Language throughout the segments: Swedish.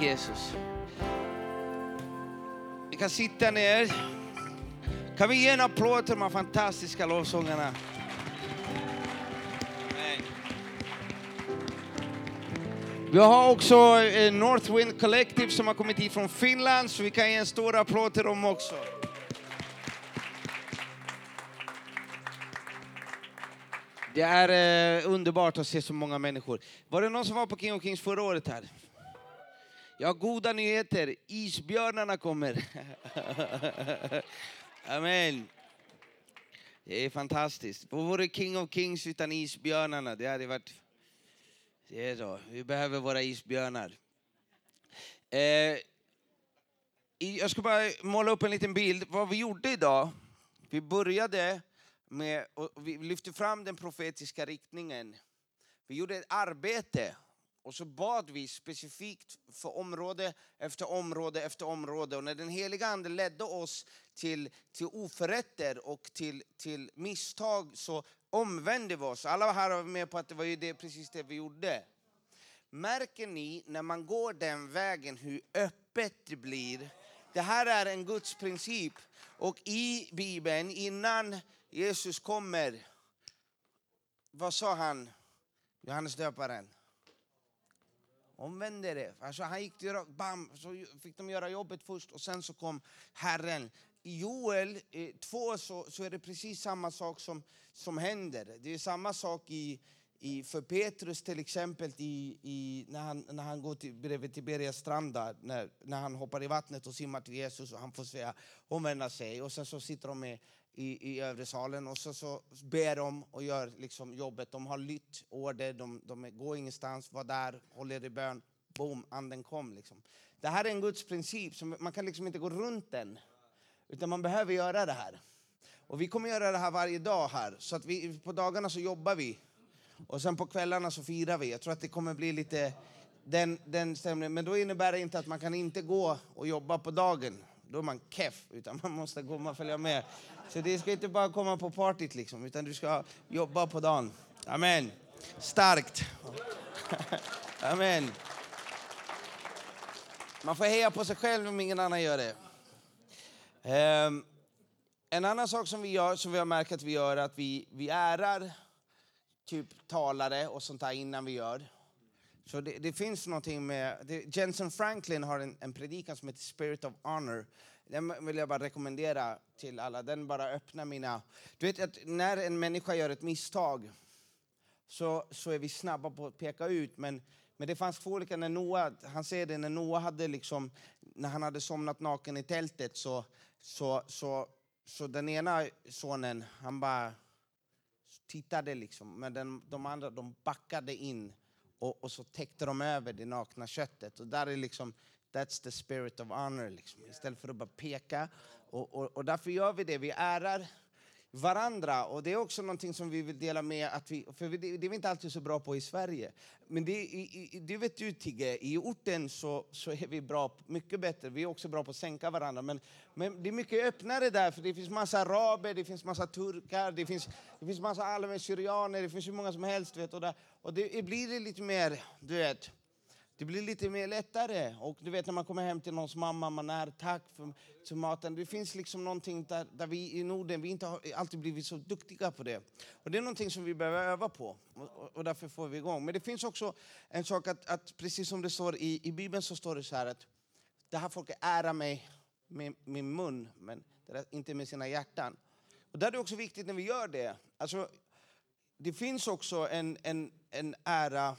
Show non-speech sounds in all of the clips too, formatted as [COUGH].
Tack Jesus. Vi kan sitta ner. Kan vi ge en applåd till de här fantastiska lovsångarna? Vi har också eh, Northwind Collective som har kommit hit från Finland, så vi kan ge en stor applåd till dem också. Det är eh, underbart att se så många människor. Var det någon som var på King of Kings förra året här? Jag har goda nyheter. Isbjörnarna kommer. [LAUGHS] Amen. Det är fantastiskt. Vad vore King of Kings utan isbjörnarna? Det hade varit... Det är så. Vi behöver våra isbjörnar. Eh, jag ska bara måla upp en liten bild. Vad vi gjorde idag, vi började med, vi lyfte fram den profetiska riktningen. Vi gjorde ett arbete och så bad vi specifikt för område efter område efter område. Och när den heliga Ande ledde oss till, till oförrätter och till, till misstag så omvände vi oss. Alla här var med på att det var ju det, precis det vi gjorde. Märker ni när man går den vägen hur öppet det blir? Det här är en Guds princip. Och i Bibeln, innan Jesus kommer, vad sa han? Johannes döparen. Omvände det. Alltså han gick till, bam, så fick de göra jobbet först och sen så kom Herren. I Joel eh, 2 så, så är det precis samma sak som, som händer. Det är samma sak i, i, för Petrus till exempel i, i, när, han, när han går till, bredvid Tiberias strand där, när, när han hoppar i vattnet och simmar till Jesus och han får säga omvända sig. Och sen så sitter de med i, i övre salen och så, så ber de och gör liksom jobbet. De har lytt order, de, de går ingenstans, var där, håller i bön. Boom, anden kom. Liksom. Det här är en Guds princip, som, man kan liksom inte gå runt den. Utan man behöver göra det här. Och vi kommer göra det här varje dag här. Så att vi, på dagarna så jobbar vi. Och sen på kvällarna så firar vi. Jag tror att det kommer bli lite den, den stämningen. Men då innebär det inte att man kan inte gå och jobba på dagen. Då är man keff, utan man måste komma och följa med. Så det ska inte bara komma på partyt liksom, utan du ska jobba på dagen. Amen. Starkt. [LAUGHS] Amen. Man får heja på sig själv om ingen annan gör det. Um, en annan sak som vi gör, som vi har märkt att vi gör, är att vi, vi ärar typ talare och sånt där innan vi gör. Så det, det finns någonting med... Det, Jensen Franklin har en, en predikan som heter Spirit of Honor. Den vill jag bara rekommendera till alla. Den bara öppnar mina... Du vet att när en människa gör ett misstag så, så är vi snabba på att peka ut. Men, men det fanns två olika, när Noah, han säger det, när Noah hade liksom, när han hade somnat naken i tältet så, så, så, så den ena sonen, han bara tittade liksom, men den, de andra de backade in och, och så täckte de över det nakna köttet. Och där är liksom, that's the spirit of honor, liksom. istället för att bara peka. Och, och, och därför gör vi det, vi ärar varandra. Och det är också någonting som vi vill dela med, att vi, för det, det är vi inte alltid så bra på i Sverige. Men det, i, i, det vet du Tigge, i orten så, så är vi bra, mycket bättre. Vi är också bra på att sänka varandra. Men, men det är mycket öppnare där, för det finns massa araber, det finns massa turkar, det finns, det finns massa allmän syrianer, det finns hur många som helst. Vet, och, där, och det, det blir det lite mer, du vet, det blir lite mer lättare. Och du vet när man kommer hem till någons mamma, man är tack för, för maten. Det finns liksom någonting där, där vi i Norden, vi inte har alltid blivit så duktiga på det. Och det är någonting som vi behöver öva på. Och, och, därför får vi igång. Men det finns också en sak att, att precis som det står i, i Bibeln så står det så här att det här folket ärar mig med min mun, men det är inte med sina hjärtan. Och där är det också viktigt när vi gör det. Alltså, det finns också en, en, en ära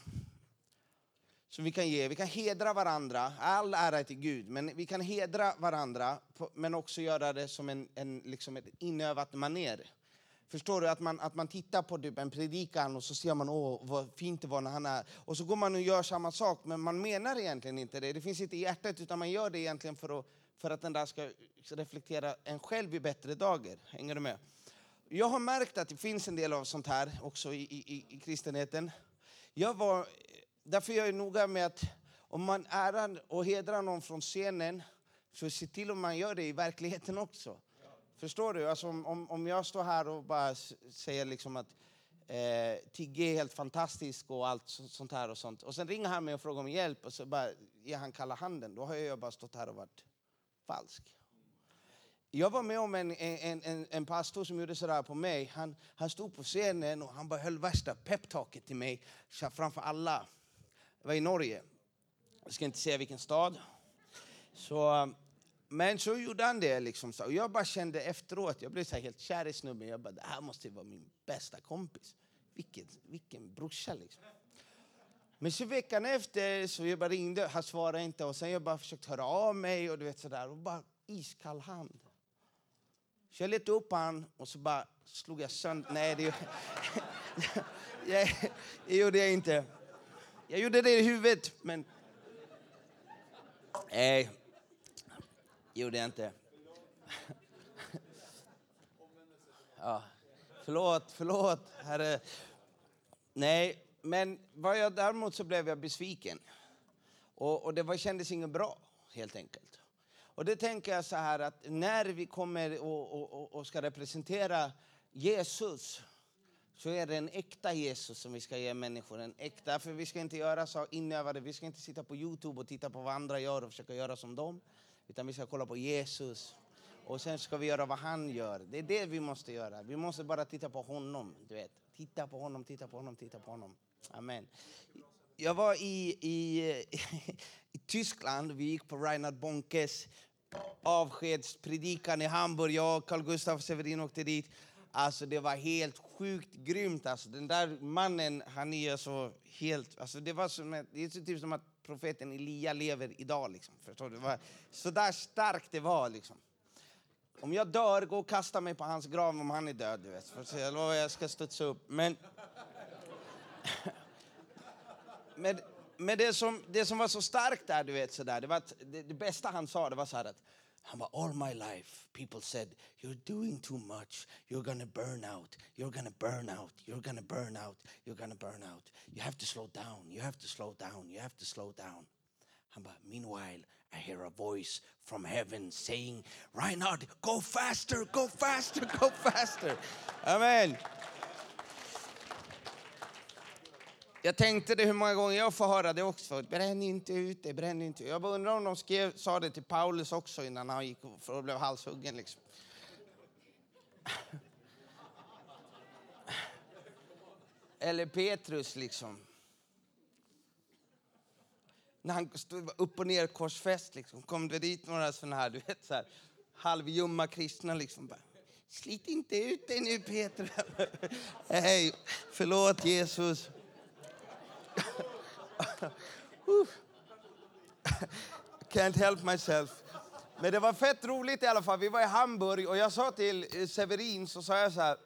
som vi kan ge. Vi kan hedra varandra. All ära är till Gud, men vi kan hedra varandra men också göra det som en, en, liksom ett inövat maner. Förstår du? Att man, att man tittar på typ en predikan och så ser man åh vad fint det var när han är. Och så går man och gör samma sak, men man menar egentligen inte det. Det finns inte i hjärtat, utan man gör det egentligen för att, för att den där ska reflektera en själv i bättre dagar. Hänger du med? Jag har märkt att det finns en del av sånt här också i, i, i kristenheten. Jag var Därför är jag noga med att om man ärar och hedrar någon från scenen Så se till att man gör det i verkligheten också. Förstår du? Alltså om, om, om jag står här och bara säger liksom att eh, Tigge är helt fantastisk och allt sånt här och sånt. Och sen ringer han mig och frågar om hjälp och så bara ger han kalla handen. Då har jag bara stått här och varit falsk. Jag var med om en, en, en, en pastor som gjorde sådär på mig. Han, han stod på scenen och han bara höll värsta peptalket till mig framför alla. Det var i Norge. Jag ska inte säga vilken stad. Så, men så gjorde han det. Liksom. Och jag bara kände efteråt, jag blev så helt kär i snubben. Jag bara, det här måste vara min bästa kompis. Vilken, vilken brorsa liksom. Men så veckan efter så jag bara ringde, han svarade inte och sen jag bara försökt höra av mig och du vet sådär. Och bara iskall hand. Så jag letade upp han och så bara slog jag sönder... Nej, det, [LAUGHS] det gjorde jag inte. Jag gjorde det i huvudet, men... Nej, det gjorde jag inte. Ja, förlåt, förlåt, herre. Nej, men vad jag, däremot så blev jag besviken. Och, och det var, kändes inget bra, helt enkelt. Och det tänker jag så här att när vi kommer och, och, och ska representera Jesus så är det en äkta Jesus som vi ska ge människor. En äkta, för vi ska inte göra så inövade, vi ska inte sitta på Youtube och titta på vad andra gör och försöka göra som dem. Utan vi ska kolla på Jesus. Och sen ska vi göra vad han gör. Det är det vi måste göra. Vi måste bara titta på honom. Du vet. Titta på honom, titta på honom, titta på honom. Amen. Jag var i, i, [LAUGHS] i Tyskland, vi gick på Reinhard Bonkes avskedspredikan i Hamburg. Jag och Carl Gustaf Severin åkte dit. Alltså det var helt sjukt grymt. Alltså, den där mannen, han är så helt... Alltså, det, var som, det är så typ som att profeten Elia lever idag. Liksom, förstår du? Det var så där starkt det var. Liksom. Om jag dör, gå och kasta mig på hans grav om han är död. Du vet. För jag lovar, jag ska studsa upp. Men, [LAUGHS] men, men det, som, det som var så starkt där, du vet, så där, det, var att, det, det bästa han sa det var så här att all my life people said you're doing too much, you're gonna burn out, you're gonna burn out, you're gonna burn out, you're gonna burn out. You have to slow down, you have to slow down, you have to slow down. Bara, meanwhile I hear a voice from heaven saying, Reinhard, go faster, go faster, [LAUGHS] go faster. Amen. Jag tänkte det hur många gånger jag får höra det också. Bränn inte ut det, bränn inte Jag bara undrar om de skrev, sa det till Paulus också innan han gick och blev halshuggen. Liksom. Eller Petrus liksom. När han stod upp och ner korsfäst liksom, kom det dit några sådana här, du vet så här, halvjumma kristna liksom. Bara, Slit inte ut dig nu Petrus. [LAUGHS] Hej, förlåt Jesus. Can't help myself. Men det var fett roligt i alla fall. Vi var i Hamburg och jag sa till eh, Severin, så sa jag så här,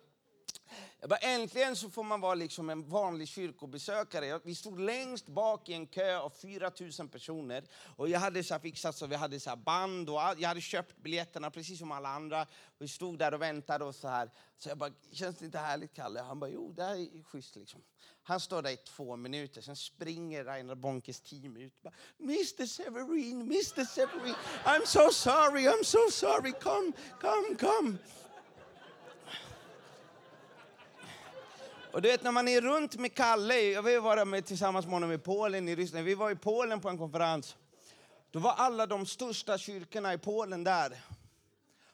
jag bara, äntligen så får man vara liksom en vanlig kyrkobesökare. Vi stod längst bak i en kö av 4 000 personer. Och jag hade så fixat så vi hade så band och all, jag hade köpt biljetterna precis som alla andra. Vi stod där och väntade och så här. Så jag bara, känns det inte härligt Kalle? Han bara, jo det här är schysst liksom. Han står där i två minuter, sen springer Rainer Bonkes team ut. Bara, Mr Severin, Mr Severin, I'm so sorry, I'm so sorry, come, come, come. Och du vet när man är runt med Kalle, jag vill vara med tillsammans med honom i Polen, i Ryssland. Vi var i Polen på en konferens. Då var alla de största kyrkorna i Polen där.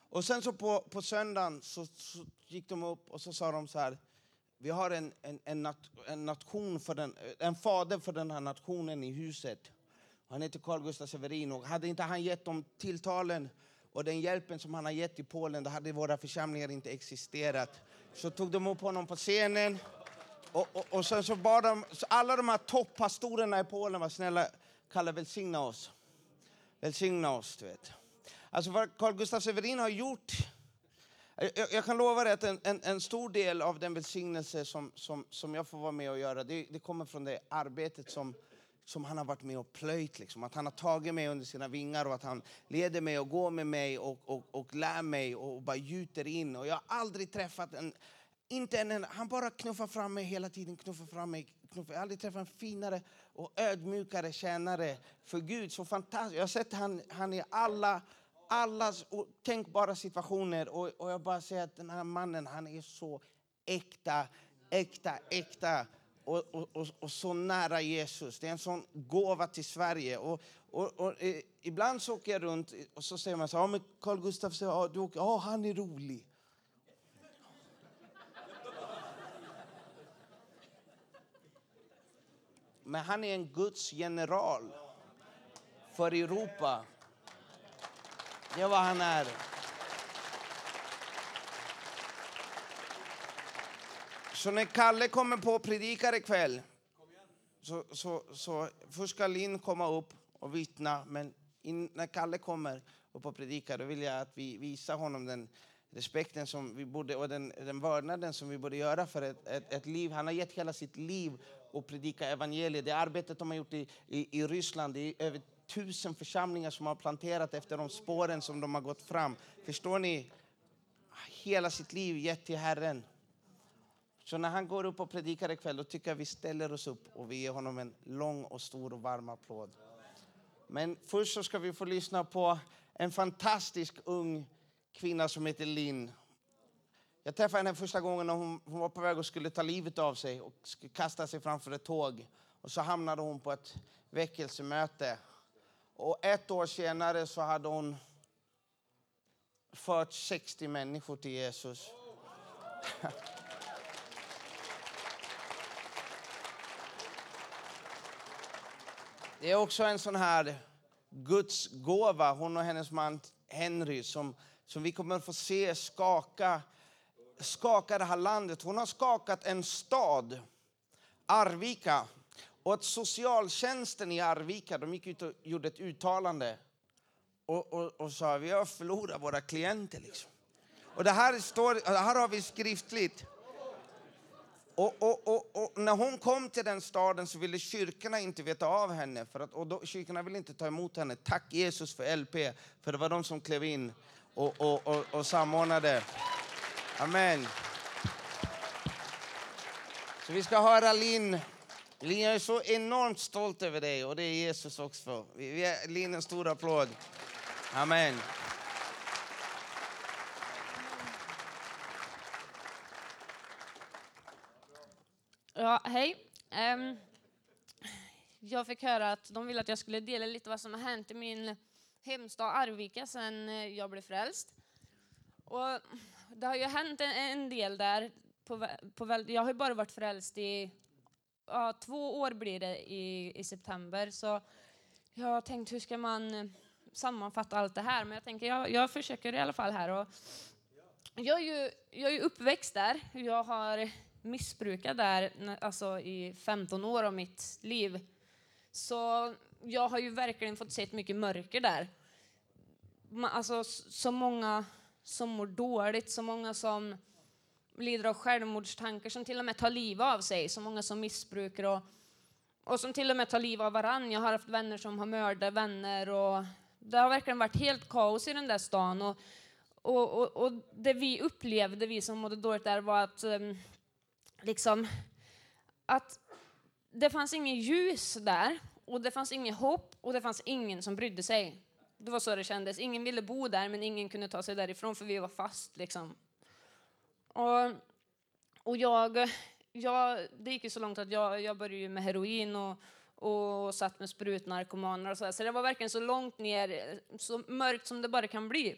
Och sen så på, på söndagen så, så gick de upp och så sa de så här. Vi har en, en, en, nat, en, nation för den, en fader för den här nationen i huset. Han heter Carl Gustaf Severin. Och hade inte han gett dem tilltalen och den hjälpen som han har gett i Polen, då hade våra församlingar inte existerat. Så tog de upp honom på scenen och, och, och sen så bad de, så alla de här toppastorerna i Polen var snälla, Kalle välsigna oss. Välsigna oss, du vet. Alltså vad Carl Gustaf Severin har gjort jag, jag, kan lova dig att en, en, en, stor del av den välsignelse som, som, som jag får vara med och göra, det, det kommer från det arbetet som, som han har varit med och plöjt. Liksom. Att han har tagit mig under sina vingar och att han leder mig och går med mig och, och, och lär mig och bara gjuter in. Och jag har aldrig träffat en, inte en, han bara knuffar fram mig hela tiden, knuffar fram mig. Knuffar. Jag har aldrig träffat en finare och ödmjukare tjänare för Gud. Så fantastiskt. Jag har sett han, han i alla alla tänkbara situationer. Och, och jag bara säger att den här mannen, han är så äkta, äkta, äkta. Och, och, och, och, så nära Jesus. Det är en sån gåva till Sverige. Och, och, och eh, ibland så åker jag runt och så säger man så här, ja, Carl Gustaf, ja, du åker, ja, han är rolig. Men han är en Guds general för Europa. Det är vad han är. Så när Kalle kommer på och predikar ikväll så, så, så först ska Linn komma upp och vittna. Men in, när Kalle kommer upp och predikar då vill jag att vi visar honom den respekten som vi borde, och den, den vördnaden som vi borde göra för ett, ett, ett liv. Han har gett hela sitt liv och predika evangeliet. Det arbetet de har gjort i, i, i Ryssland, det är över tusen församlingar som har planterat efter de spåren som de har gått fram. Förstår ni? Hela sitt liv gett till Herren. Så när han går upp och predikar ikväll då tycker jag vi ställer oss upp och vi ger honom en lång och stor och varm applåd. Men först så ska vi få lyssna på en fantastisk ung kvinna som heter Linn. Jag träffade henne första gången när hon, hon var på väg och skulle ta livet av sig och kasta sig framför ett tåg. Och så hamnade hon på ett väckelsemöte. Och ett år senare så hade hon fört 60 människor till Jesus. [LAUGHS] Det är också en sån här Guds gåva, hon och hennes man Henry, som, som vi kommer att få se skaka, skaka det här landet. Hon har skakat en stad, Arvika. Och att socialtjänsten i Arvika de gick ut och gjorde ett uttalande och, och, och sa vi har förlorat våra klienter. Liksom. Och det här, står, det här har vi skriftligt. Och, och, och, och, när hon kom till den staden så ville kyrkorna inte veta av henne. För att, och då, kyrkorna ville inte ta emot henne. Tack Jesus för LP, för det var de som klev in och, och, och, och samordnade. Amen. Så vi ska höra Linn. Linn, jag är så enormt stolt över dig och det är Jesus också. Vi Linn en stor applåd. Amen. Ja, hej. Um, jag fick höra att de ville att jag skulle dela lite vad som har hänt i min hemstad Arvika sedan eh, jag blev frälst. Och det har ju hänt en, en del där. På, på, jag har ju bara varit frälst i ja, två år blir det i, i september. Så jag har tänkt hur ska man eh, sammanfatta allt det här? Men jag tänker jag, jag försöker i alla fall här. Och jag, är ju, jag är ju uppväxt där. Jag har missbrukat där alltså i 15 år av mitt liv. Så jag har ju verkligen fått se mycket mörker där. Alltså så många som mår dåligt, så många som lider av självmordstankar, som till och med tar livet av sig, så många som missbrukar och, och som till och med tar livet av varann. Jag har haft vänner som har mördat vänner och det har verkligen varit helt kaos i den där stan. Och, och, och, och det vi upplevde, vi som mådde dåligt där, var att um, liksom att det fanns ingen ljus där och det fanns inget hopp och det fanns ingen som brydde sig. Det var så det kändes. Ingen ville bo där men ingen kunde ta sig därifrån för vi var fast liksom. Och, och jag, jag, det gick ju så långt att jag, jag började med heroin och, och satt med sprutnarkomaner och så. Så det var verkligen så långt ner, så mörkt som det bara kan bli.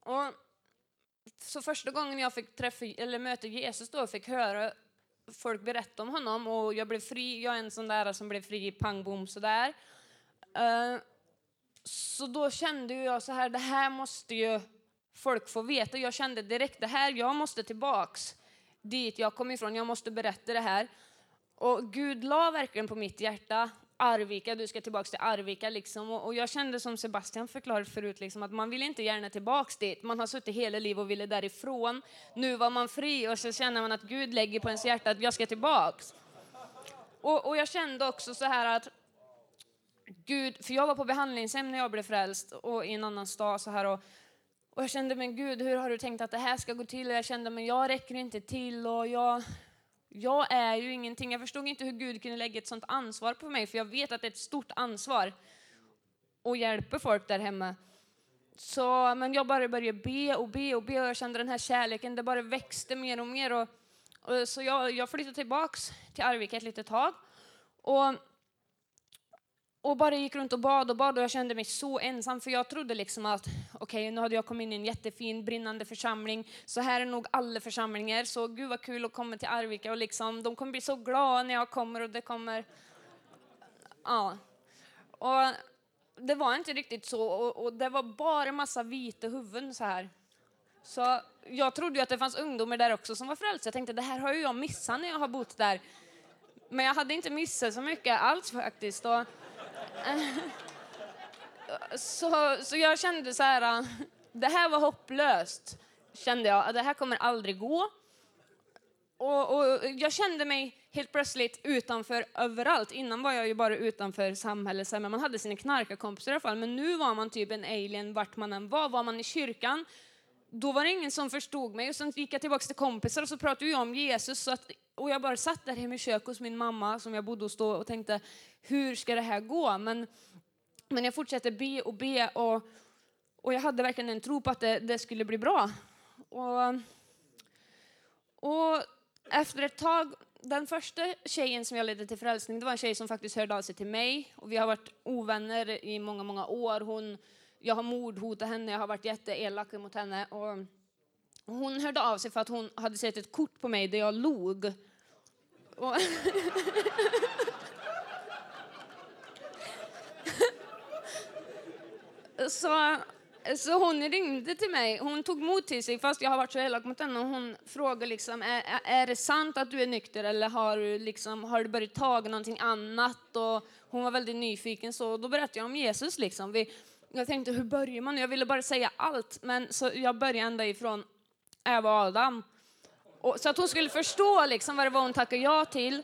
Och så första gången jag fick träffa, eller möta Jesus då, fick höra folk berätta om honom och jag blev fri. Jag är en sån där som blev fri pang bom sådär. Uh, så då kände jag så här, det här måste ju folk få veta. Jag kände direkt, det här, jag måste tillbaks dit jag kom ifrån. Jag måste berätta det här. Och Gud la verkligen på mitt hjärta Arvika, du ska tillbaka till Arvika. Liksom. Och, och, jag kände som Sebastian förklarade förut, liksom, att man vill inte gärna tillbaka dit. Man har suttit hela livet och ville därifrån. Nu var man fri och så känner man att Gud lägger på ens hjärta att jag ska tillbaks. Och, och jag kände också så här att Gud, för jag var på behandlingshem när jag blev frälst och i en annan stad så här och, och jag kände men Gud, hur har du tänkt att det här ska gå till? Och jag kände men jag räcker inte till och jag, jag är ju ingenting. Jag förstod inte hur Gud kunde lägga ett sånt ansvar på mig, för jag vet att det är ett stort ansvar att hjälpa folk där hemma. så, men jag bara började be och be och be och jag kände den här kärleken, det bara växte mer och mer. Och, och så jag, jag flyttade tillbaks till Arvika ett litet tag. Och, och bara gick runt och bad och bad och jag kände mig så ensam för jag trodde liksom att okej, okay, nu hade jag kommit in i en jättefin brinnande församling. Så här är nog alla församlingar. Så gud vad kul att komma till Arvika och liksom de kommer bli så glada när jag kommer och det kommer. Ja. Och det var inte riktigt så och, och det var bara massa vita huvuden så här. Så jag trodde ju att det fanns ungdomar där också som var frälsta. Jag tänkte det här har ju jag missat när jag har bott där. Men jag hade inte missat så mycket alls faktiskt. Och, så, så jag kände så här, äh, det här var hopplöst. Kände jag, det här kommer aldrig gå. Och, och, jag kände mig helt plötsligt utanför överallt. Innan var jag ju bara utanför samhället, men man hade sina knarkarkompisar i alla fall. Men nu var man typ en alien vart man än var. Var man i kyrkan, då var det ingen som förstod mig. Och sen gick jag tillbaka till kompisar och så pratade jag om Jesus. Så att, och jag bara satt där hemma i köket hos min mamma som jag bodde hos då och tänkte, hur ska det här gå? Men, men jag fortsatte be och be och, och jag hade verkligen en tro på att det, det skulle bli bra. Och, och efter ett tag, den första tjejen som jag ledde till frälsning, det var en tjej som faktiskt hörde av sig till mig. Och vi har varit ovänner i många, många år. Hon, jag har mordhotat henne, jag har varit jätteelak mot henne. Och hon hörde av sig för att hon hade sett ett kort på mig där jag log. Och [LAUGHS] så så hon ringde till mig. Hon tog mod till sig fast jag har varit så elak mot henne. Hon frågade liksom, är, är det sant att du är nykter eller har du, liksom, har du börjat ta någonting annat? Och hon var väldigt nyfiken så då berättade jag om Jesus. Liksom. Vi, jag tänkte, hur börjar man? Jag ville bara säga allt, men så jag började ända ifrån Eva och Adam. Och, så att hon skulle förstå liksom, vad det var hon tackade ja till.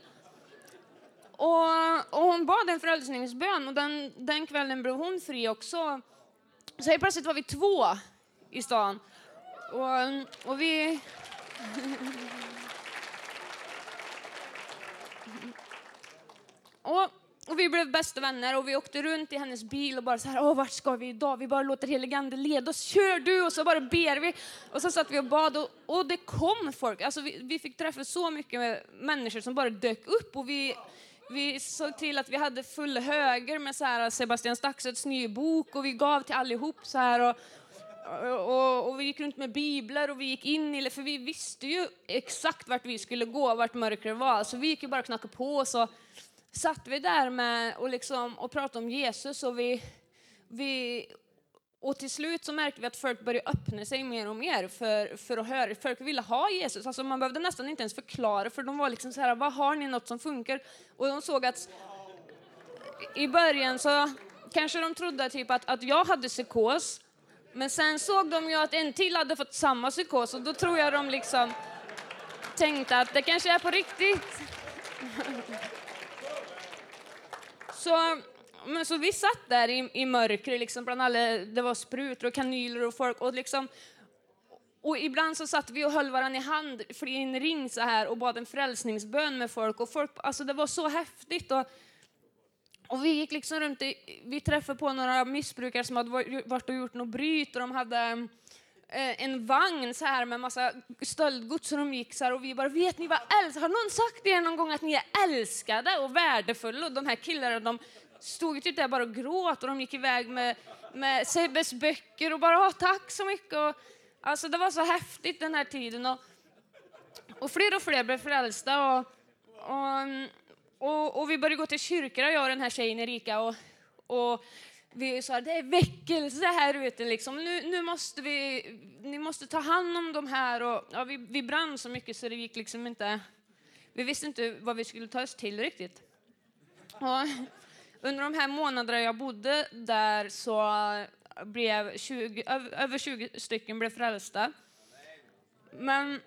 Och, och hon bad en frälsningsbön och den, den kvällen blev hon fri också. Så helt plötsligt var vi två i stan. Och, och vi... [LAUGHS] och, och vi blev bästa vänner och vi åkte runt i hennes bil och bara så här, åh vart ska vi idag? Vi bara låter heligande leda oss, kör du! Och så bara ber vi. Och så satt vi och bad och, och det kom folk. Alltså vi, vi fick träffa så mycket människor som bara dök upp och vi vi såg till att vi hade full höger med så här Sebastian Staxets nya bok och vi gav till allihop så här. Och, och, och, vi gick runt med biblar och vi gick in i för vi visste ju exakt vart vi skulle gå, vart mörkret var. Så vi gick ju bara och knackade på och så satt vi där med och, liksom, och pratade om Jesus och vi, vi och till slut så märkte vi att folk började öppna sig mer och mer för, för att höra. Folk ville ha Jesus. Alltså man behövde nästan inte ens förklara för de var liksom så här, vad har ni något som funkar? Och de såg att i början så kanske de trodde typ att, att jag hade psykos. Men sen såg de ju att en till hade fått samma psykos och då tror jag de liksom tänkte att det kanske är på riktigt. Så men så vi satt där i, i mörkret, liksom, bland alla, det var sprutor och kanyler och folk. Och, liksom, och ibland så satt vi och höll varandra i hand i en ring så här och bad en frälsningsbön med folk. Och folk alltså det var så häftigt. Och, och vi gick liksom runt, i, vi träffade på några missbrukare som hade varit och gjort något bryt och de hade eh, Eh, en vagn så här med massa stöldgods och de gick så här och vi bara, vet ni vad älskade? Har någon sagt er någon gång att ni är älskade och värdefulla? Och de här killarna de stod typ där bara och gråt och de gick iväg med, med Sebbes böcker och bara tack så mycket. Och, alltså det var så häftigt den här tiden. Och, och fler och fler blev frälsta. Och, och, och, och vi började gå till kyrkor, jag och den här tjejen Erika. Och, och vi sa det är väckelse här ute. Liksom. Nu, nu måste vi, ni måste ta hand om de här. Och, ja, vi, vi brann så mycket så det gick liksom inte... Vi visste inte vad vi skulle ta oss till riktigt. Och, under de här månaderna jag bodde där så blev 20, över 20 stycken blev frälsta. Men,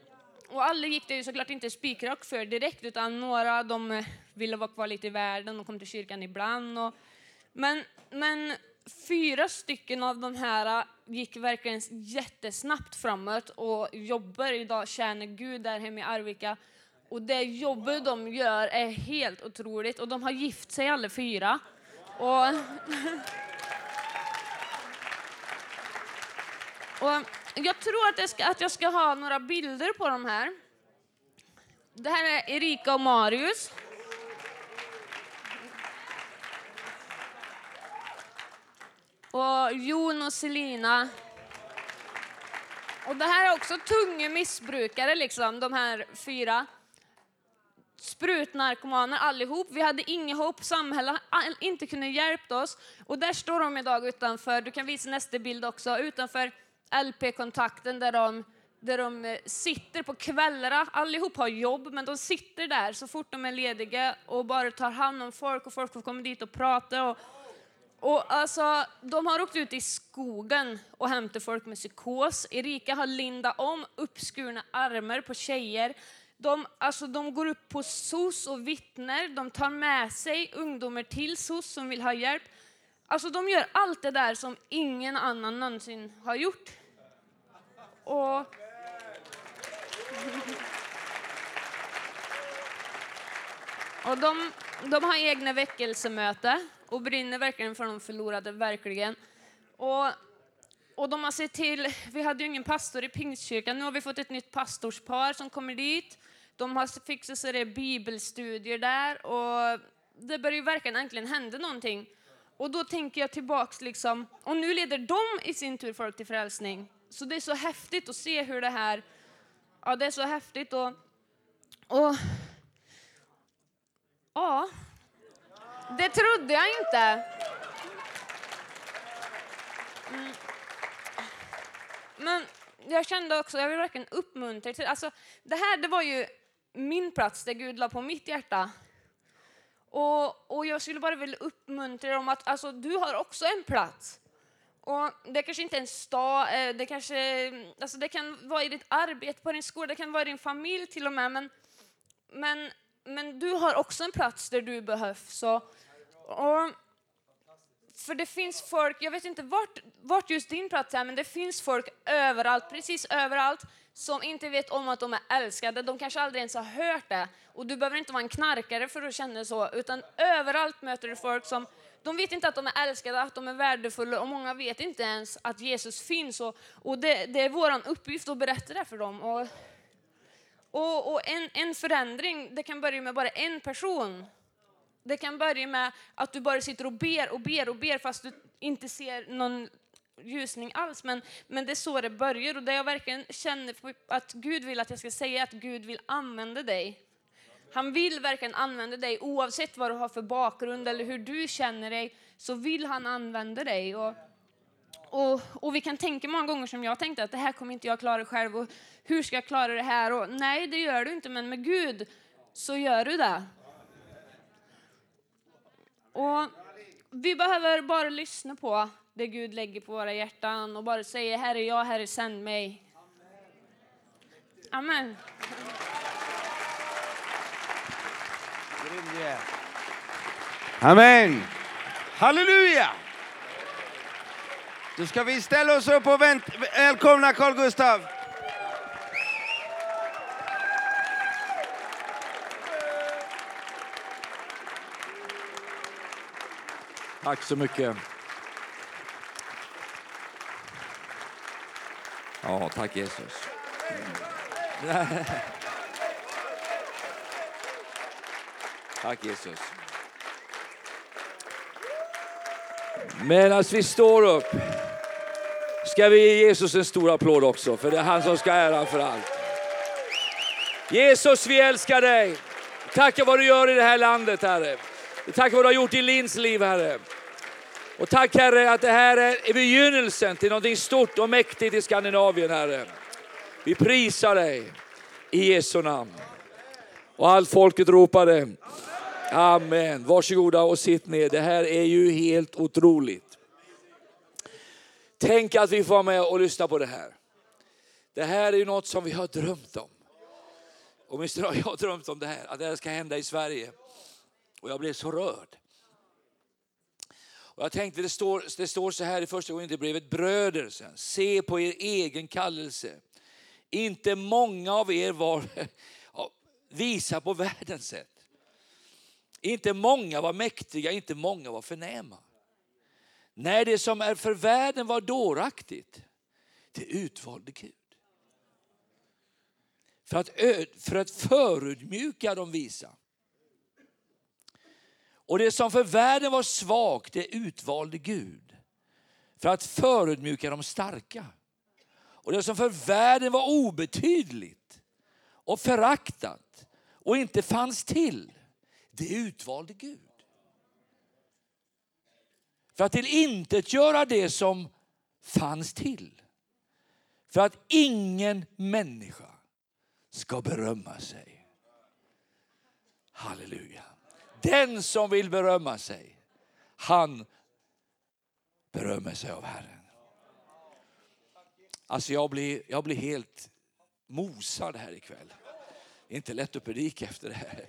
och alla gick det ju såklart inte spikrak för direkt, utan några de ville vara kvar lite i världen och kom till kyrkan ibland. Och, men, men fyra stycken av de här gick verkligen jättesnabbt framåt och jobbar idag, tjänar Gud där hemma i Arvika. Och det jobbet de gör är helt otroligt och de har gift sig alla fyra. Och [LAUGHS] Och jag tror att jag, ska, att jag ska ha några bilder på de här. Det här är Erika och Marius. Och Jon och Selina. Och det här är också tunga missbrukare, liksom, de här fyra. Sprutnarkomaner allihop. Vi hade inget hopp, samhället har inte kunnat hjälpa oss. Och där står de idag utanför, du kan visa nästa bild också, utanför LP-kontakten där de, där de eh, sitter på kvällarna. Allihop har jobb, men de sitter där så fort de är lediga och bara tar hand om folk och folk får komma dit och prata. Och, och alltså, de har åkt ut i skogen och hämtat folk med psykos. Erika har lindat om uppskurna armar på tjejer. De, alltså, de går upp på SOS och vittnar. De tar med sig ungdomar till SOS som vill ha hjälp. Alltså, de gör allt det där som ingen annan någonsin har gjort. Och... [LAUGHS] Och de, de har egna väckelsemöten och brinner verkligen för de förlorade, verkligen. Och, och de har sett till, vi hade ju ingen pastor i Pingstkyrkan, nu har vi fått ett nytt pastorspar som kommer dit. De har fixat så det bibelstudier där och det börjar ju verkligen äntligen hända någonting. Och då tänker jag tillbaks liksom, och nu leder de i sin tur folk till frälsning. Så det är så häftigt att se hur det här, ja det är så häftigt och, och ja, det trodde jag inte. Mm. Men jag kände också, jag vill verkligen uppmuntra till, alltså det här det var ju min plats där Gud la på mitt hjärta. Och, och jag skulle bara vilja uppmuntra dem att alltså, du har också en plats. Och det kanske inte är en stad, eh, det, kanske, alltså det kan vara i ditt arbete, på din skola, det kan vara i din familj till och med. Men, men, men du har också en plats där du behövs. Och, och, för det finns folk, jag vet inte vart, vart just din plats är, men det finns folk överallt, precis överallt, som inte vet om att de är älskade. De kanske aldrig ens har hört det. Och du behöver inte vara en knarkare för att känna så, utan överallt möter du folk som de vet inte att de är älskade, att de är värdefulla och många vet inte ens att Jesus finns. Och, och det, det, är vår uppgift att berätta det för dem. Och, och, och en, en förändring, det kan börja med bara en person. Det kan börja med att du bara sitter och ber och ber och ber fast du inte ser någon ljusning alls. Men, men det är så det börjar och det jag verkligen känner att Gud vill att jag ska säga att Gud vill använda dig. Han vill verkligen använda dig oavsett vad du har för bakgrund eller hur du känner dig så vill han använda dig. Och, och, och vi kan tänka många gånger som jag tänkte att det här kommer inte jag klara själv och hur ska jag klara det här? Och nej, det gör du inte, men med Gud så gör du det. Och vi behöver bara lyssna på det Gud lägger på våra hjärtan och bara säga Herre, jag, Herre, sänd mig. Amen. Amen. Halleluja! Då ska vi ställa oss upp och välkomna Carl Gustav. Tack så mycket. Ja, tack Jesus. Tack Jesus. Medan vi står upp ska vi ge Jesus en stor applåd också, för det är han som ska ära för allt. Jesus, vi älskar dig. Tack för vad du gör i det här landet, Herre. Tack för vad du har gjort i Lins liv, Herre. Och tack Herre att det här är begynnelsen till något stort och mäktigt i Skandinavien, Herre. Vi prisar dig i Jesu namn. Och allt folket ropade Amen. Varsågoda och sitt ner. Det här är ju helt otroligt. Tänk att vi får vara med och lyssna på det här. Det här är ju något som vi har drömt om. Åtminstone har jag drömt om det här, att det här ska hända i Sverige. Och jag blev så rörd. Och jag tänkte, det står, det står så här i första gången det brevet, bröder, sen, se på er egen kallelse. Inte många av er var, [LAUGHS] visa på världens sätt. Inte många var mäktiga, inte många var förnäma. Nej, det som är för världen var dåraktigt. Det utvalde Gud. För att, för att förödmjuka de visa. Och det som för världen var svagt, det utvalde Gud. För att förödmjuka de starka. Och det som för världen var obetydligt och föraktat och inte fanns till, det utvalde Gud. För att till intet göra det som fanns till. För att ingen människa ska berömma sig. Halleluja. Den som vill berömma sig, han berömmer sig av Herren. Alltså jag blir, jag blir helt mosad här ikväll. Det är inte lätt att predika efter det här.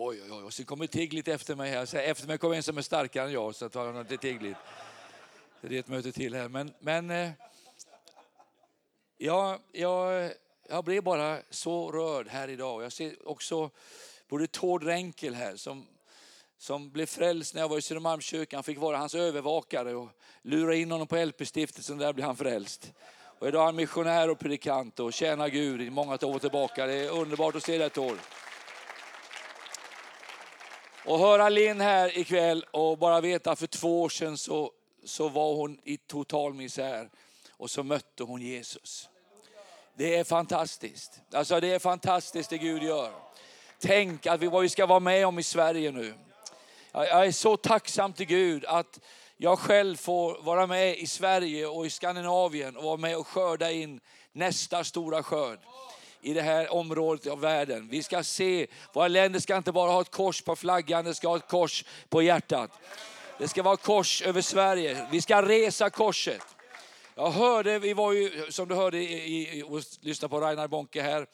Oj, oj, oj. Och så kommer Tiglit efter mig här. Så efter mig kommer en som är starkare än jag. Så tar jag något till Tiglit. Det är ett möte till här. Men, men eh, ja, jag, jag, blev bara så rörd här idag. Jag ser också både Tord Renkel här som, som blev frälst när jag var i Södermalmskyrkan. Han fick vara hans övervakare och lura in honom på LP-stiftelsen. Där blev han frälst. Och idag är han missionär och predikant och tjänar Gud i många år tillbaka. Det är underbart att se dig Tord. Och höra Linn här ikväll och bara veta att för två år sedan så, så var hon i total misär och så mötte hon Jesus. Det är fantastiskt. Alltså det är fantastiskt det Gud gör. Tänk att vi, vad vi ska vara med om i Sverige nu. Jag jag är så tacksam till Gud att jag själv får vara med i Sverige och i Skandinavien och vara med och skörda in nästa stora skörd i det här området av världen. Vi ska se, våra länder ska inte bara ha ett kors på flaggan, det ska ha ett kors på hjärtat. Det ska vara kors över Sverige. Vi ska resa korset. Jag hörde, vi var ju som du hörde i, i, och lyssnade på Reinhard Bonke här,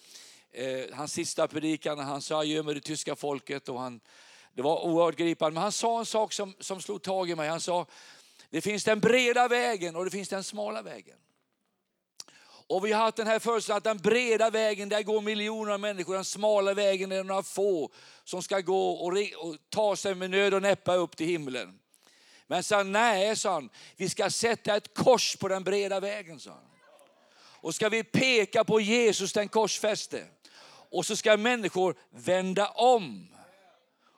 eh, hans sista predikan han sa adjö med det tyska folket och han, det var oerhört gripande. Men han sa en sak som, som slog tag i mig. Han sa, det finns den breda vägen och det finns den smala vägen. Och vi har haft den här föreställningen att den breda vägen, där går miljoner av människor. Den smala vägen är det några få som ska gå och, och ta sig med nöd och näppa upp till himlen. Men sa han, nej, sa han, vi ska sätta ett kors på den breda vägen, sa han. Och ska vi peka på Jesus den korsfäste. Och så ska människor vända om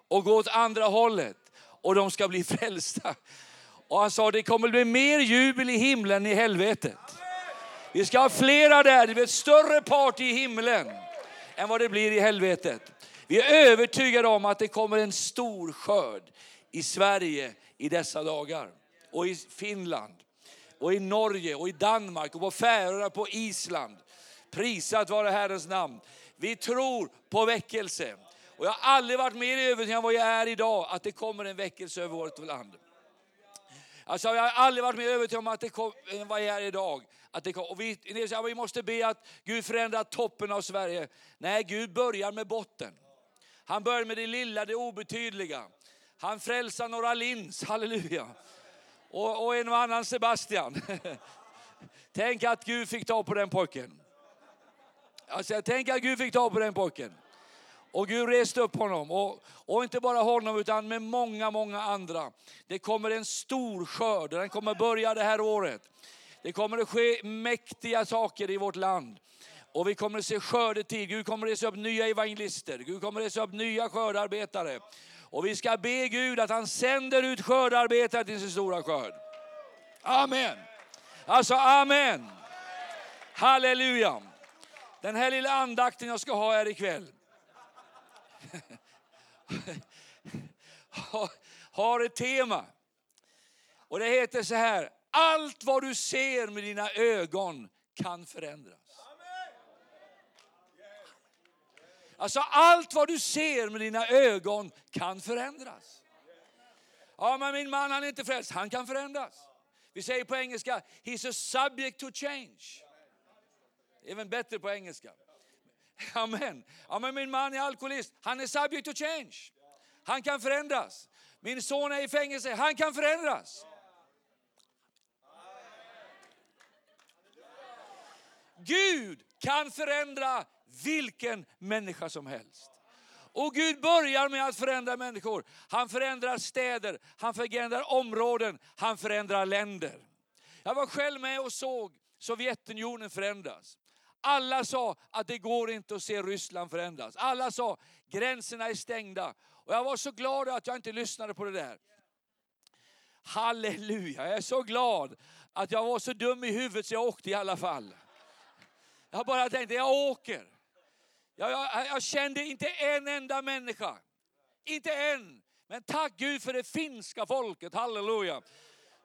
och gå åt andra hållet. Och de ska bli [LAUGHS] frälsta. Och han sa, det kommer bli mer jubel i himlen än i helvetet. Vi ska ha flera där, det blir ett större party i himlen än vad det blir i helvetet. Vi är övertygade om att det kommer en stor skörd i Sverige i dessa dagar. Och i Finland, och i Norge, och i Danmark, och på Färöarna, på Island. Prisat vare Herrens namn. Vi tror på väckelse. Och jag har aldrig varit mer övertygad än vad jag är idag, att det kommer en väckelse över vårt land. Alltså, jag har aldrig varit mer övertygad om att det kom, än vad jag är idag. Att det. Och vi, säger, vi måste be att Gud förändrar toppen av Sverige. Nej, Gud börjar med botten. Han börjar med det lilla, det obetydliga. Han frälsar några lins, halleluja. Och, och en och annan Sebastian. [LAUGHS] Tänk att Gud fick ta på den pojken. Alltså, jag tänker att Gud fick ta på den pojken. Och Gud reste upp honom. Och, och inte bara honom utan med många, många andra. Det kommer en stor skörd och den kommer börja det här året. Det kommer att ske mäktiga saker i vårt land. Och vi kommer att se skördetid. Gud kommer att resa upp nya evangelister. Gud kommer att resa upp nya skördarbetare. Och vi ska be Gud att han sänder ut skördarbetare till sin stora skörd. Amen. Alltså amen. Halleluja. Den här lilla andakten jag ska ha här ikväll. [LAUGHS] har- har ett tema. Och det heter så här. Allt vad du ser med dina ögon kan förändras. Alltså allt vad du ser med dina ögon kan förändras. Ja, men min man han är inte frälst. Han kan förändras. Vi säger på engelska, he's a subject to change. Även bättre på engelska. Amen. Ja, men min man är alkoholist. Han är subject to change. Han kan förändras. Min son är i fängelse. Han kan förändras. Gud kan förändra vilken människa som helst. Och Gud börjar med att förändra människor. Han förändrar städer, han förändrar områden, han förändrar länder. Jag var själv med och såg Sovjetunionen förändras. Alla sa att det går inte att se Ryssland förändras. Alla sa gränserna är stängda. Och jag var så glad att jag inte lyssnade på det där. Halleluja, jag är så glad att jag var så dum i huvudet så jag åkte i alla fall. Jag bara tänkte, jag åker. Jag, jag, jag kände inte en enda människa. Inte en. Men tack Gud för det finska folket, halleluja.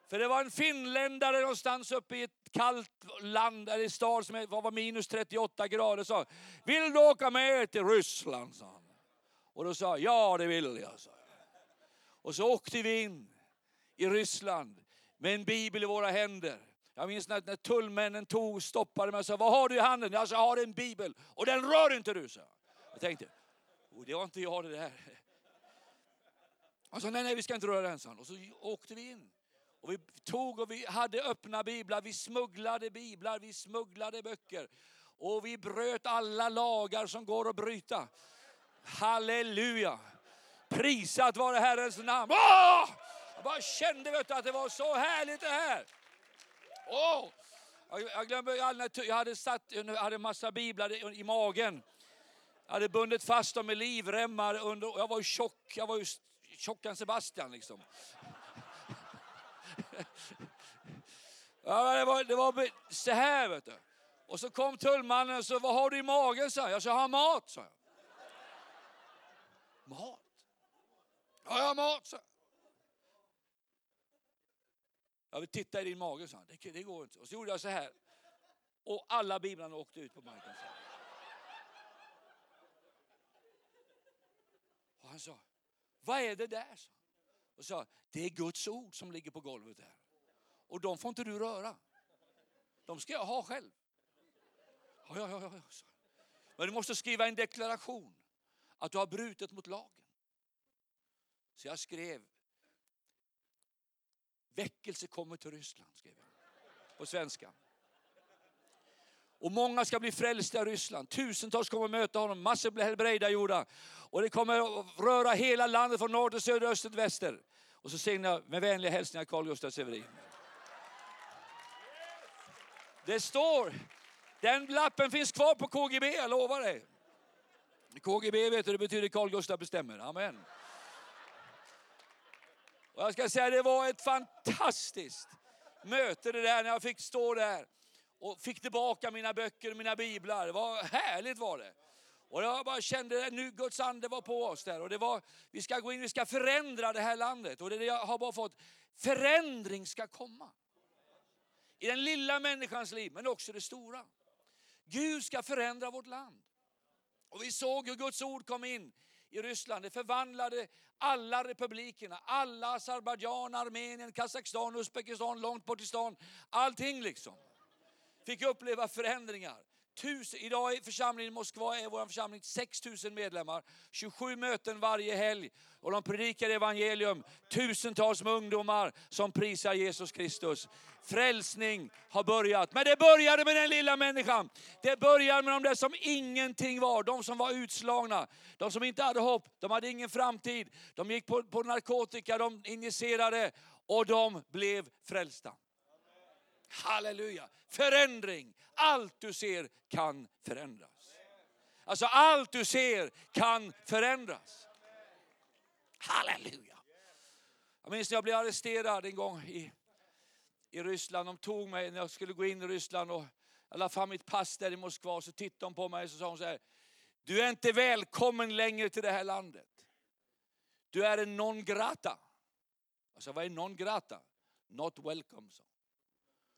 För det var en finländare någonstans uppe i ett kallt land, eller stad som var minus 38 grader, sa Vill du åka med till Ryssland? Sa han. Och då sa jag, ja det vill jag. Sa Och så åkte vi in i Ryssland med en bibel i våra händer. Jag minns när, när tullmännen tog, stoppade mig och sa, vad har du i handen? Jag sa, jag har en bibel. Och den rör inte du, sa jag. tänkte, oh, det var inte jag det där. Han sa, nej, nej, vi ska inte röra den, sa Och så åkte vi in. Och vi tog och vi hade öppna biblar, vi smugglade biblar, vi smugglade böcker. Och vi bröt alla lagar som går att bryta. Halleluja! Prisat vare Herrens namn. Åh! Jag bara kände vet du, att det var så härligt det här. Oh! Jag glömmer jag hade satt, jag hade en massa biblar i magen. Jag hade bundit fast dem med livremmar under, jag var ju tjock, jag var ju tjockare än Sebastian liksom. [LAUGHS] Ja, det, var, det var så här vet du. Och så kom tullmannen och sa, vad har du i magen? sa jag. Jag har mat, sa jag. Mat? Ja, jag har mat, sa jag. Jag vill titta i din mage, sa han. Det, det går inte. Och så gjorde jag så här. Och alla biblarna åkte ut på marken. Och han sa, vad är det där? sa Och sa, det är Guds ord som ligger på golvet där. Och de får inte du röra. De ska jag ha själv. Ja, ja, ja, ja. Men du måste skriva en deklaration att du har brutit mot lagen. Så jag skrev Väckelse kommer till Ryssland, skrev jag på svenska. Och många ska bli frälsta i Ryssland. Tusentals kommer möta honom, massor blir helbrägda gjorda. Och det kommer att röra hela landet från norr till söder, öster till väster. Och så säger jag med vänliga hälsningar Carl Gustaf Severin. Det står, den lappen finns kvar på KGB, jag lovar dig. KGB vet du, det betyder Carl Gustaf bestämmer. Amen. Och jag ska säga, det var ett fantastiskt möte det där när jag fick stå där och fick tillbaka mina böcker och mina biblar. Det var härligt var det. Och jag bara kände att nu Guds ande var på oss där. Och det var, vi ska gå in, vi ska förändra det här landet. Och det jag har bara fått, förändring ska komma. I den lilla människans liv, men också det stora. Gud ska förändra vårt land. Och vi såg hur Guds ord kom in i Ryssland. Det förvandlade alla republikerna, alla Azerbajdzjan, Armenien, Kazakstan, Uzbekistan, långt bort i stan. Allting liksom. Fick uppleva förändringar. Tusen, idag i församlingen i Moskva är vår församling 6 000 medlemmar. 27 möten varje helg. Och de predikar evangelium. Tusentals med ungdomar som prisar Jesus Kristus. Frälsning har börjat. Men det började med den lilla människan. Det började med de där som ingenting var. De som var utslagna. De som inte hade hopp. De hade ingen framtid. De gick på, på narkotika, de injicerade och de blev frälsta. Halleluja. Förändring. Allt du ser kan förändras. Alltså allt du ser kan förändras. Halleluja. Jag minns när jag blev arresterad en gång i, i Ryssland. De tog mig när jag skulle gå in i Ryssland och jag la fram mitt pass där i Moskva. Så tittade de på mig och så sa hon så här. Du är inte välkommen längre till det här landet. Du är en non grata. Jag sa, vad är non grata? Not welcome, så.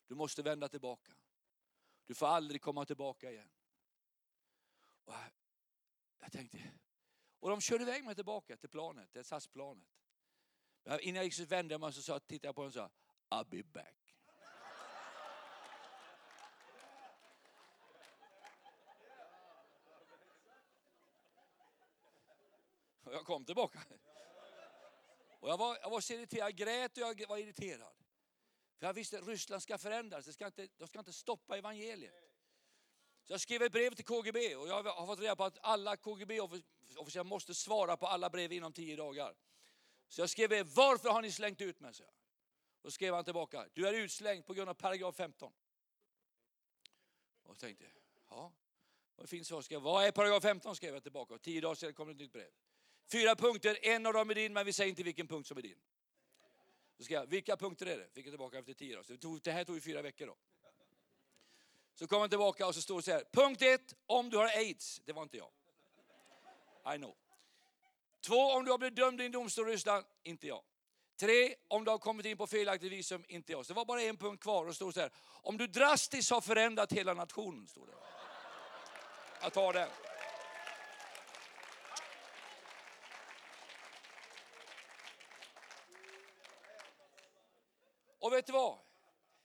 Du måste vända tillbaka. Du får aldrig komma tillbaka igen. Och jag tänkte, och de körde iväg mig tillbaka till planet, till SAS-planet. Innan jag gick så vände jag mig och så tittade jag på dem och sa, I'll be back. Och jag kom tillbaka. Och jag var, jag var så irriterad, jag grät och jag var irriterad. För jag visste att Ryssland ska förändras, de ska inte, de ska inte stoppa evangeliet. Så jag skrev ett brev till KGB och jag har fått reda på att alla KGB-officerare måste svara på alla brev inom tio dagar. Så jag skrev, varför har ni slängt ut mig? Så och skrev han tillbaka, du är utslängd på grund av paragraf 15. Och tänkte, ja, vad finns svar. Vad är paragraf 15? skrev jag tillbaka. Och tio dagar senare kom det ett nytt brev. Fyra punkter, en av dem är din, men vi säger inte vilken punkt som är din. Då ska jag, vilka punkter är det? Fick jag tillbaka efter tio dagar. Så det, tog, det här tog ju fyra veckor då. Så kom han tillbaka och så står det så här. Punkt ett, om du har aids. Det var inte jag. I know. Två, om du har blivit dömd i en domstol i Ryssland. Inte jag. Tre, om du har kommit in på felaktigt visum. Inte jag. Så det var bara en punkt kvar och det står så här. Om du drastiskt har förändrat hela nationen. Står det. Jag tar den. Och vet du vad?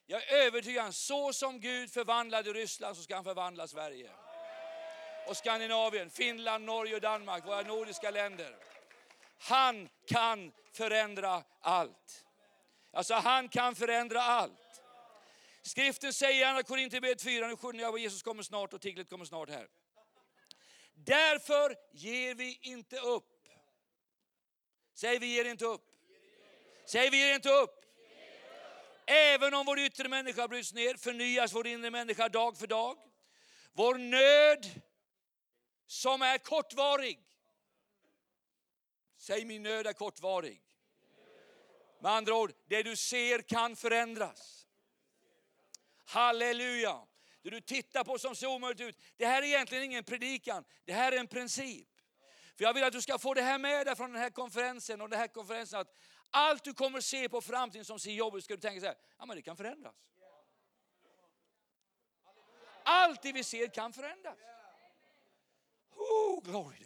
Jag är övertygad, så som Gud förvandlade Ryssland så ska han förvandla Sverige. Och Skandinavien, Finland, Norge och Danmark, våra nordiska länder. Han kan förändra allt. Alltså han kan förändra allt. Skriften säger i Andra Korinthierbrevet 4, nu sjunger jag Jesus kommer snart och tiglet kommer snart här. Därför ger vi inte upp. Säg vi ger inte upp. Säg vi ger inte upp. Även om vår yttre människa bryts ner förnyas vår inre människa dag för dag. Vår nöd som är kortvarig. Säg min nöd är kortvarig. Med andra ord, det du ser kan förändras. Halleluja! Det du tittar på som ser omöjligt ut. Det här är egentligen ingen predikan, det här är en princip. För jag vill att du ska få det här med dig från den här konferensen och den här konferensen. Att allt du kommer se på framtiden som ser jobbigt ska du tänka så här, ja men det kan förändras. Allt det vi ser kan förändras. Oh, glory to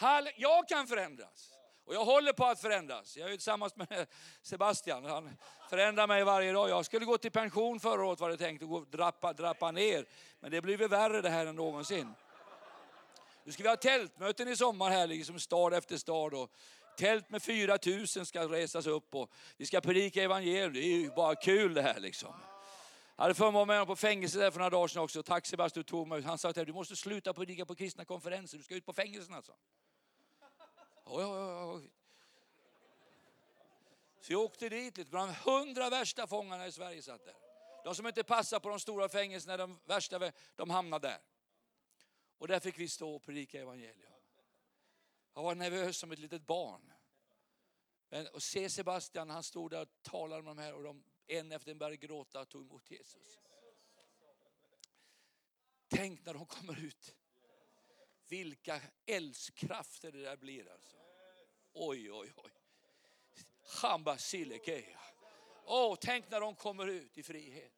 God. Jag kan förändras. Och jag håller på att förändras. Jag är tillsammans med [LAUGHS] Sebastian. Han förändrar mig varje dag. Jag skulle gå till pension förra året var det tänkt och gå drappa, drappa ner. Men det blir värre det här än någonsin. Nu ska vi ha tältmöten i sommar här, liksom stad efter stad. Och tält med 4 000 ska resas upp och vi ska predika evangelium. Det är ju bara kul det här liksom. Jag hade förmånen med honom på fängelse där för några dagar sedan också. Tack Sebastian tog mig Han sa att du måste sluta predika på kristna konferenser. Du ska ut på fängelserna alltså. Oj, oj, oj. Så jag åkte dit, lite. bland hundra värsta fångarna i Sverige satt där. De som inte passar på de stora fängelserna, de värsta, de hamnade där. Och där fick vi stå och predika evangelium. Jag var nervös som ett litet barn. Men, och se Sebastian, han stod där och talade med de här och de en efter en började gråta och tog emot Jesus. Tänk när de kommer ut. Vilka eldskrafter det där blir alltså. Oj, oj, oj. Hamba silikeja. Åh, tänk när de kommer ut i frihet.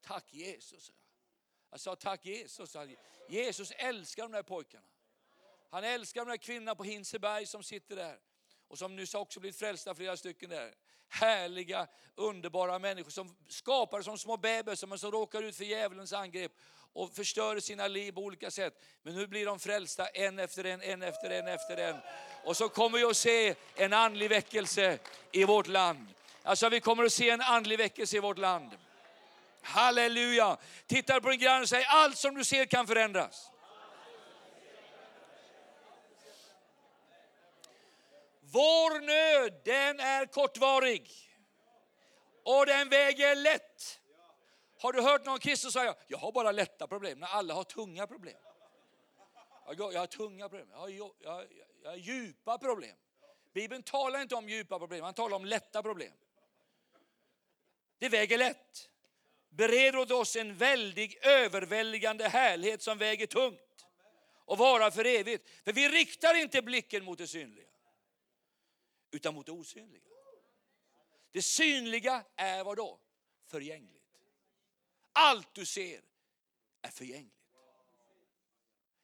tack Jesus. Jag sa tack Jesus. Jesus älskar de där pojkarna. Han älskar de där kvinnorna på Hinseberg som sitter där. Och som nyss också blivit frälsta, flera stycken där. Härliga, underbara människor som skapar som små bebisar men som alltså råkar ut för djävulens angrepp och förstör sina liv på olika sätt. Men nu blir de frälsta en efter en, en efter en, efter en. Och så kommer vi att se en andlig väckelse i vårt land. Alltså vi kommer att se en andlig väckelse i vårt land. Halleluja! Titta på din granne och säg allt som du ser kan förändras. Vår nöd, den är kortvarig. Och den väger lätt. Har du hört någon kristen säga, jag har bara lätta problem, när alla har tunga problem. Jag, jag har tunga problem, jag har, jag, jag, jag har djupa problem. Bibeln talar inte om djupa problem, han talar om lätta problem. Det väger lätt. Bereder åt oss en väldig överväldigande härlighet som väger tungt och vara för evigt. För vi riktar inte blicken mot det synliga utan mot det osynliga. Det synliga är vad då? Förgängligt. Allt du ser är förgängligt.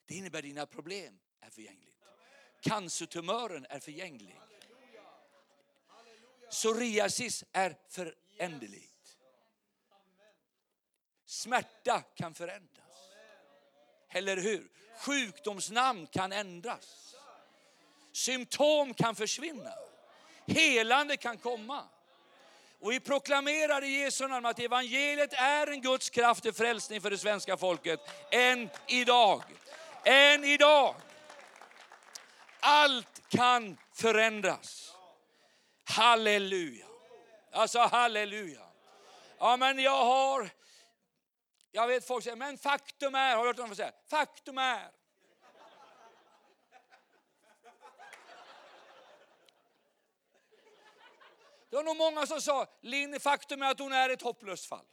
Det innebär att dina problem är förgängligt. Cancertumören är förgänglig. Psoriasis är föränderligt. Smärta kan förändras. Eller hur? Sjukdomsnamn kan ändras. Symptom kan försvinna. Helande kan komma. Och vi proklamerar i Jesu namn att evangeliet är en Guds kraft till frälsning för det svenska folket. Än idag. Än idag. Allt kan förändras. Halleluja. Alltså halleluja. Ja men jag har jag vet folk säger, men faktum är, har du hört någon säga, faktum är. Det var nog många som sa, Linn, faktum är att hon är ett hopplöst fall.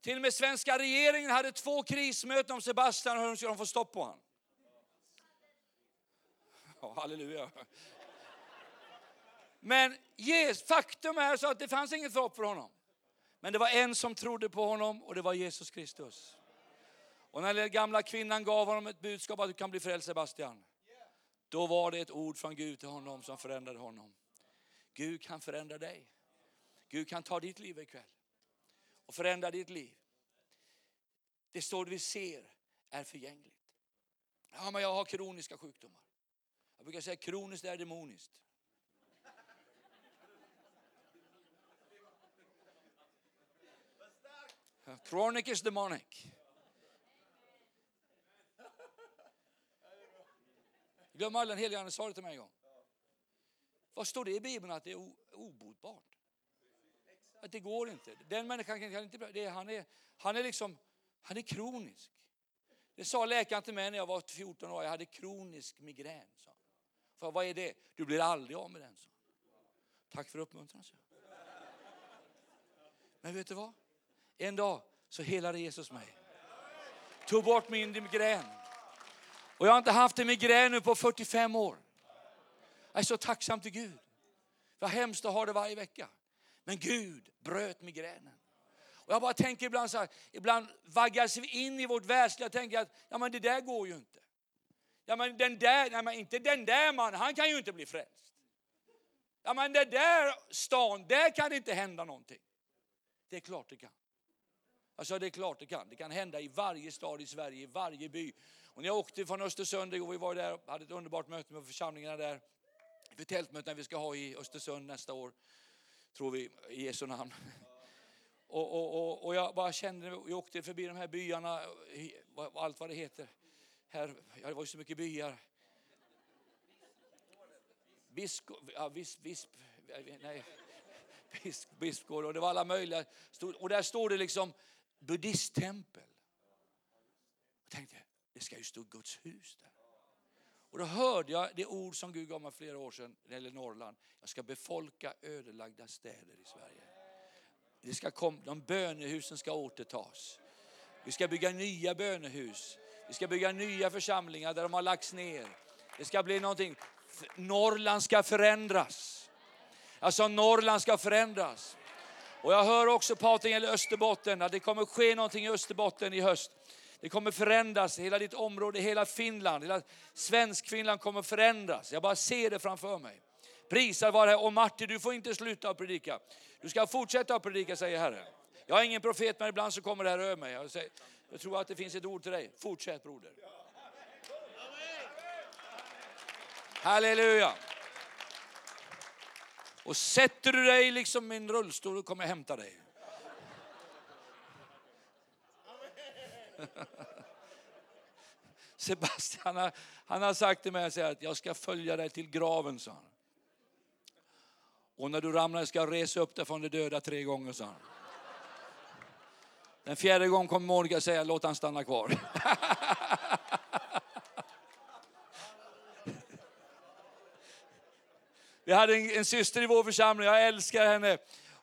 Till och med svenska regeringen hade två krismöten om Sebastian och hur de skulle få stopp på honom. Ja, halleluja. Men yes, faktum är så att det fanns inget hopp för honom. Men det var en som trodde på honom och det var Jesus Kristus. Och när den gamla kvinnan gav honom ett budskap att du kan bli frälst Sebastian. Då var det ett ord från Gud till honom som förändrade honom. Gud kan förändra dig. Gud kan ta ditt liv ikväll och förändra ditt liv. Det står det vi ser är förgängligt. Ja, men jag har kroniska sjukdomar. Jag brukar säga kroniskt är demoniskt. Chronic is demonic. Glöm aldrig, den helige Ande sa det till mig en gång. Vad står det i Bibeln att det är obotbart? Att det går inte. Den människan kan inte, det är, han, är, han är liksom, han är kronisk. Det sa läkaren till mig när jag var 14 år, jag hade kronisk migrän. Sa. För vad är det? Du blir aldrig av med den. Sa. Tack för uppmuntran. Så. Men vet du vad? En dag så helade Jesus mig. Tog bort min migrän. Och jag har inte haft en migrän nu på 45 år. Jag är så tacksam till Gud. Vad hemskt att ha det varje vecka. Men Gud bröt migränen. Och jag bara tänker ibland så här, ibland vaggas vi in i vårt världsliga och tänker att ja, men det där går ju inte. Ja, men den där, nej, men inte den där mannen, han kan ju inte bli frälst. Ja, men den där stan, där kan det inte hända någonting. Det är klart det kan. Alltså det är klart det kan. Det kan hända i varje stad i Sverige, i varje by. Och när jag åkte från Östersund och vi var där och hade ett underbart möte med församlingarna där. För tältmöten vi ska ha i Östersund nästa år, tror vi, i Jesu namn. [LAUGHS] Och, och, och, och jag bara kände, jag åkte förbi de här byarna, allt vad det heter. Här, det var ju så mycket byar. Bisko, ja, visp, visp, nej, [LAUGHS] bisk, biskor och det var alla möjliga. Och där står det liksom buddhisttempel. Jag tänkte, det ska ju stå Guds hus där. Och då hörde jag det ord som Gud gav mig flera år sedan när det gäller Norrland. Jag ska befolka ödelagda städer i Sverige. Det ska kom, de bönehusen ska återtas. Vi ska bygga nya bönehus. Vi ska bygga nya församlingar där de har lagts ner. Det ska bli någonting. Norrland ska förändras. Alltså Norrland ska förändras. Och jag hör också Patrik, eller det gäller Österbotten, att det kommer ske någonting i Österbotten i höst. Det kommer förändras, hela ditt område, hela Finland, hela Svensk-Finland kommer förändras. Jag bara ser det framför mig. Prisad vare Och Martin, du får inte sluta att predika. Du ska fortsätta att predika, säger Herren. Jag är ingen profet, men ibland så kommer det här över mig. Jag, säger, jag tror att det finns ett ord till dig. Fortsätt broder. Halleluja. Och sätter du dig liksom i en rullstol och kommer jag hämta dig. [LAUGHS] Sebastian han har, han har sagt till mig att jag ska följa dig till graven, sa han. Och när du ramlar ska jag resa upp dig från de döda tre gånger, sa han. Den fjärde gången kommer Monica säga, låt han stanna kvar. [LAUGHS] Vi hade en, en, syster i vår församling, jag älskar henne.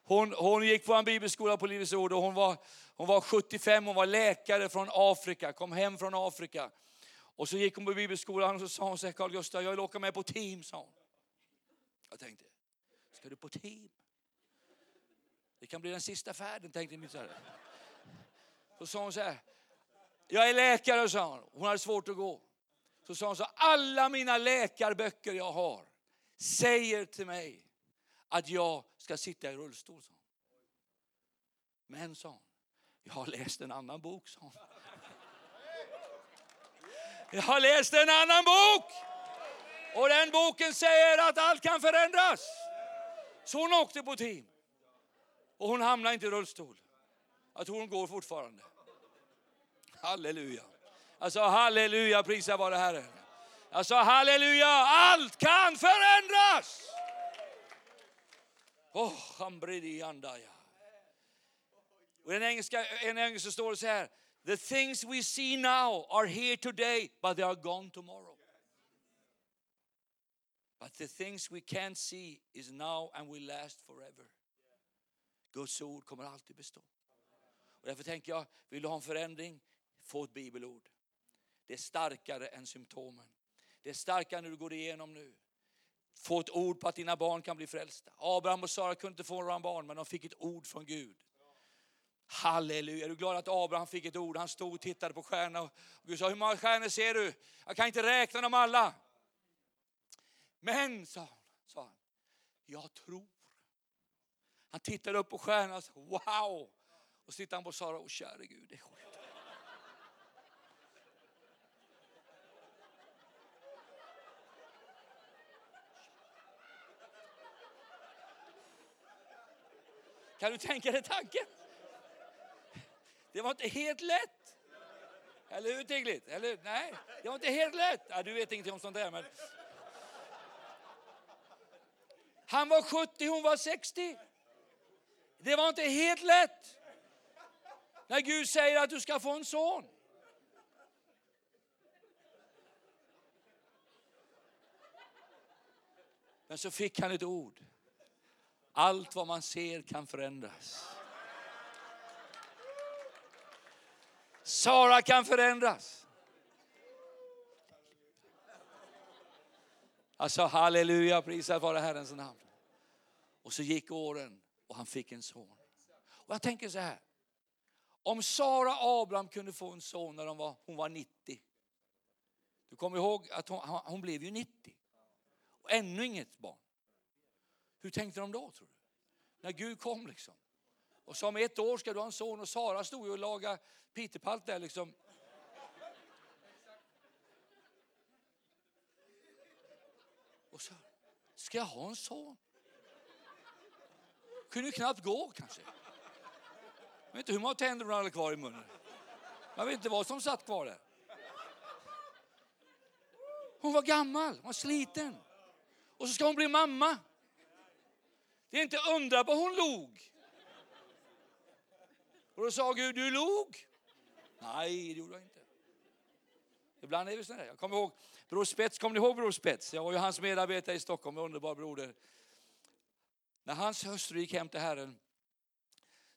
Hon, hon gick på en bibelskola på Livets Ord och hon var, hon var 75, hon var läkare från Afrika, kom hem från Afrika. Och så gick hon på bibelskolan och så sa hon så här, Carl Gustaf, jag vill åka med på team, sa hon. Jag tänkte, ska du på team? Det kan bli den sista färden, tänkte jag. Så, så sa hon så här, jag är läkare, sa hon. Hon hade svårt att gå. Så sa hon så alla mina läkarböcker jag har säger till mig att jag ska sitta i rullstol. Sa hon. Men, sa hon, jag har läst en annan bok, sa hon. Jag har läst en annan bok! Och den boken säger att allt kan förändras. Så hon åkte på team. Och hon hamnade inte i rullstol. Jag tror hon går fortfarande. Halleluja. Alltså halleluja, prisa vare Herren. Alltså halleluja, allt kan förändras. Oh, Och en engelska, en engelska står det så här. The things we see now are here today but they are gone tomorrow. But the things we can't see is now and will last forever. Guds ord kommer alltid bestå. Och därför tänker jag, vill du ha en förändring? Få ett bibelord. Det är starkare än symptomen. Det är starkare när du går igenom nu. Få ett ord på att dina barn kan bli frälsta. Abraham och Sara kunde inte få några barn men de fick ett ord från Gud. Halleluja, är du glad att Abraham fick ett ord? Han stod och tittade på stjärnorna och Gud sa, hur många stjärnor ser du? Jag kan inte räkna dem alla. Men, sa han, sa han jag tror. Han tittade upp på stjärnorna och sa, wow! Och så tittade han på Sara, och käre Gud, det är Kan du tänka dig tanken? Det var inte helt lätt. Eller hur Tiglit? Eller Nej, det var inte helt lätt. Ja, du vet ingenting om sånt där men. Han var 70, hon var 60. Det var inte helt lätt. När Gud säger att du ska få en son. Men så fick han ett ord. Allt vad man ser kan förändras. Sara kan förändras. Alltså halleluja, prisad vare Herrens namn. Och så gick åren och han fick en son. Och jag tänker så här. Om Sara Abraham kunde få en son när hon var, hon var 90. Du kommer ihåg att hon, hon blev ju 90. Och ännu inget barn. Hur tänkte de då tror du? När Gud kom liksom. Och sa om ett år ska du ha en son och Sara stod ju och lagade pitepalt där liksom. Och så, ska jag ha en son? Kunde ju knappt gå kanske. Jag vet inte hur många tänder hon hade kvar i munnen. Jag vet inte vad som satt kvar där. Hon var gammal, hon var sliten. Och så ska hon bli mamma. Det är inte undra på hon log. Och då sa Gud, du log. Nej, det gjorde jag inte. Ibland är vi sådär. Jag kommer ihåg Bror Spets, kommer ni ihåg Bror Spets? Jag var ju hans medarbetare i Stockholm, underbar broder. När hans hustru gick hem till Herren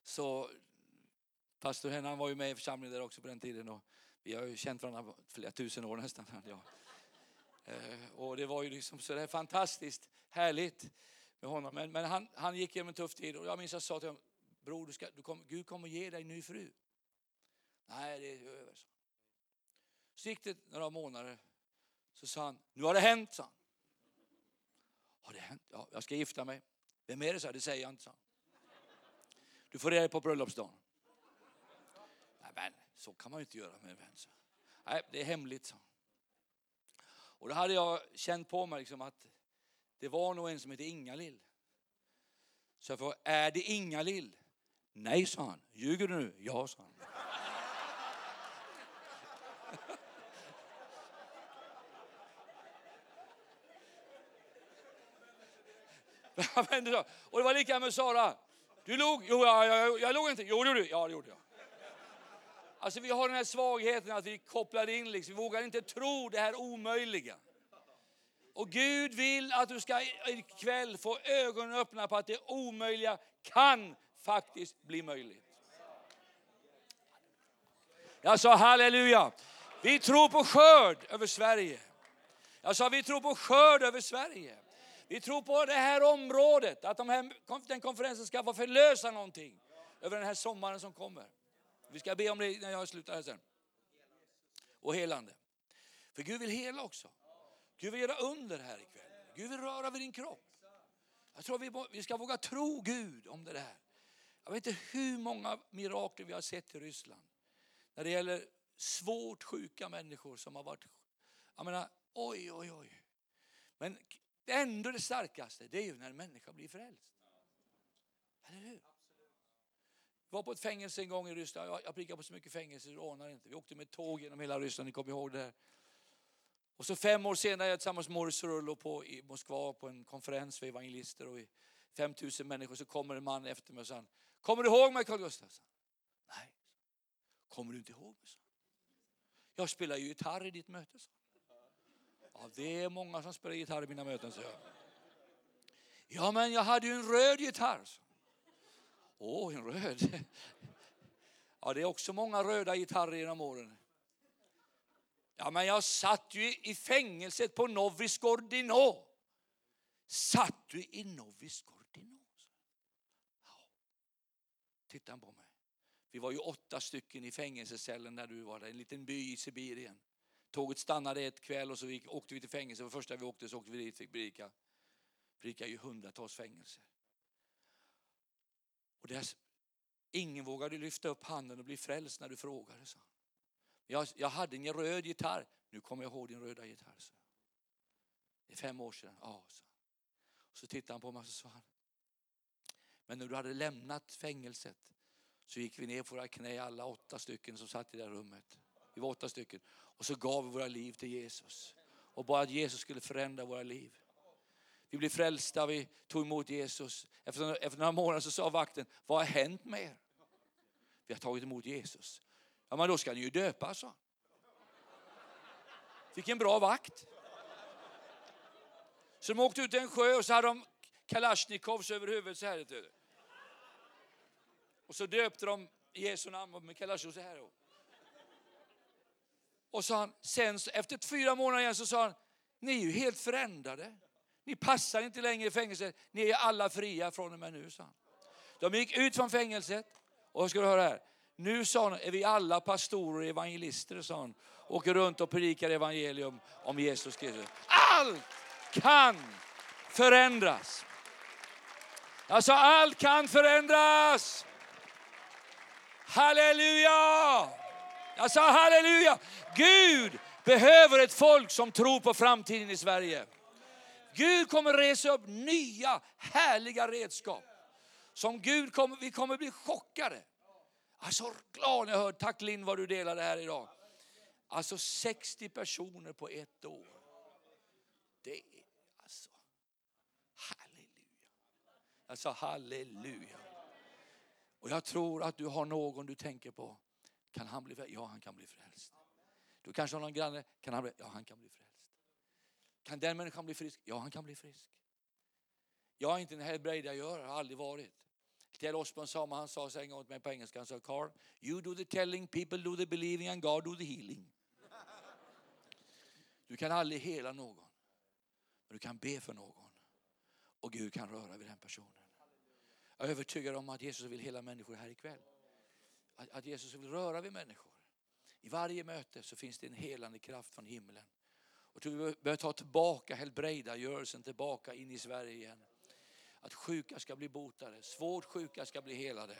så, pastor Hennan var ju med i församlingen där också på den tiden och vi har ju känt varandra flera tusen år nästan. Ja. Eh, och det var ju liksom sådär fantastiskt härligt med honom. Men, men han, han gick igenom en tuff tid och jag minns att jag sa till honom, bror du ska, du kom, Gud kommer ge dig en ny fru. Nej, det är över. Så. så gick det några månader. Så sa han, nu har det hänt, sa han. Har det hänt? Ja, jag ska gifta mig. Vem är det? Så Det säger jag inte, sa han. Du får reda på bröllopsdagen. Nej, men så kan man ju inte göra med en vän. Så. Nej, det är hemligt, sa Och då hade jag känt på mig liksom att det var nog en som hette Ingalill. Så jag frågade, är det Ingalill? Nej, sa han. Ljuger du nu? Ja, sa han. [LAUGHS] och det var lika med Sara. Du log? Jo, jag, jag, jag log inte. Jo, det gjorde du. Ja, det gjorde jag. Alltså vi har den här svagheten att vi kopplar in, liksom. vi vågar inte tro det här omöjliga. Och Gud vill att du ska ikväll få ögonen öppna på att det omöjliga kan faktiskt bli möjligt. Jag sa halleluja. Vi tror på skörd över Sverige. Jag sa vi tror på skörd över Sverige. Vi tror på det här området, att de här, den konferensen ska få förlösa någonting över den här sommaren som kommer. Vi ska be om det när jag slutar här sen. Och helande. För Gud vill hela också. Gud vill göra under här ikväll. Gud vill röra vid din kropp. Jag tror vi, vi ska våga tro Gud om det där. Jag vet inte hur många mirakel vi har sett i Ryssland. När det gäller svårt sjuka människor som har varit, jag menar, oj, oj, oj. Men ändå det starkaste, det är ju när en människa blir frälst. Eller hur? Jag var på ett fängelse en gång i Ryssland. Jag, jag på så mycket fängelse du anar inte. Vi åkte med tåg genom hela Ryssland, ni kommer ihåg det här. Och så fem år senare jag tillsammans med Morris Rullo på i Moskva på en konferens för evangelister och 5000 människor så kommer en man efter mig och säger Kommer du ihåg mig Carl Gustaf? Nej. Kommer du inte ihåg mig? Jag spelar ju gitarr i ditt möte. Så. Ja, det är många som spelar gitarr i mina möten, så jag. Ja, men jag hade ju en röd gitarr. Åh, oh, en röd. [LAUGHS] Ja, det är också många röda gitarrer genom åren. Ja, men jag satt ju i fängelset på Novis Gordino. Satt du i Novis Gordino? Ja. Tittade han på mig. Vi var ju åtta stycken i fängelsecellen när du var där, en liten by i Sibirien. Tåget stannade ett kväll och så vi, åkte vi till fängelse. För första vi åkte så åkte vi dit fick predika. Predika ju hundratals fängelser. Och där, ingen vågade lyfta upp handen och bli frälst när du frågade. Så. Jag, jag hade ingen röd gitarr. Nu kommer jag ihåg din röda gitarr. Så. Det är fem år sedan. Ja, så. så tittade han på mig och sa han. Men när du hade lämnat fängelset så gick vi ner på våra knä alla åtta stycken som satt i det rummet. Vi var åtta stycken. Och så gav vi våra liv till Jesus. Och bara att Jesus skulle förändra våra liv. Vi blev frälsta, vi tog emot Jesus. Efter, efter några månader så sa vakten, vad har hänt med er? Vi har tagit emot Jesus. Ja men då ska ni ju döpas, sa Fick en bra vakt. Så de åkte ut till en sjö och så hade de kalasjnikovs över huvudet så här. Och så döpte de i Jesu namn med kalasjnikov så här. Och så han, sen efter fyra månader igen så sa han, ni är ju helt förändrade. Ni passar inte längre i fängelset, ni är alla fria från och med nu, sa han. De gick ut från fängelset och ska du höra här. Nu sa han, är vi alla pastorer och evangelister, sa han. Åker runt och predikar evangelium om Jesus Kristus. Allt kan förändras. Alltså allt kan förändras. Halleluja! Jag sa halleluja! Gud behöver ett folk som tror på framtiden i Sverige. Gud kommer resa upp nya härliga redskap. Som Gud kommer, vi kommer bli chockade. Alltså glad när jag hör, tack Linn vad du delade här idag. Alltså 60 personer på ett år. Det är alltså, halleluja. Alltså halleluja. Och jag tror att du har någon du tänker på. Kan han bli frälst? Ja, han kan bli frälst. Du kanske har någon granne. Kan han bli? Ja, han kan bli frälst. Kan den människan bli frisk? Ja, han kan bli frisk. Jag är inte en helbrägdagörare, har aldrig varit. Ted Osborn sa, han sa så en gång till mig på engelska, han sa Carl, you do the telling, people do the believing and God do the healing. Du kan aldrig hela någon, men du kan be för någon och Gud kan röra vid den personen. Jag är övertygad om att Jesus vill hela människor här ikväll. Att, att Jesus vill röra vid människor. I varje möte så finns det en helande kraft från himlen. Och tror vi behöver ta tillbaka helbrägdagörelsen tillbaka in i Sverige igen. Att sjuka ska bli botade, svårt sjuka ska bli helade.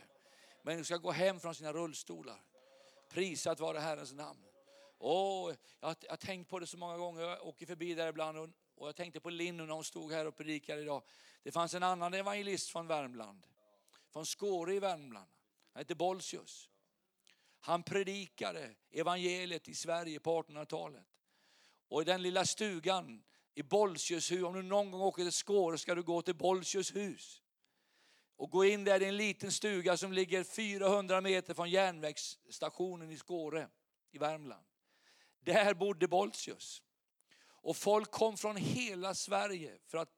Människor ska gå hem från sina rullstolar. Prisat vare Herrens namn. Oh, jag, har, jag har tänkt på det så många gånger, jag åker förbi där ibland och, och jag tänkte på Linn när hon stod här och predikade idag. Det fanns en annan evangelist från Värmland, från Skåre i Värmland. Han hette Bolsius. Han predikade evangeliet i Sverige på 1800-talet. Och i den lilla stugan i Bolsjös hus, om du någon gång åker till Skåre ska du gå till Bolsjös hus. Och gå in där i en liten stuga som ligger 400 meter från järnvägsstationen i Skåre i Värmland. Där bodde Bolsjös. Och folk kom från hela Sverige för att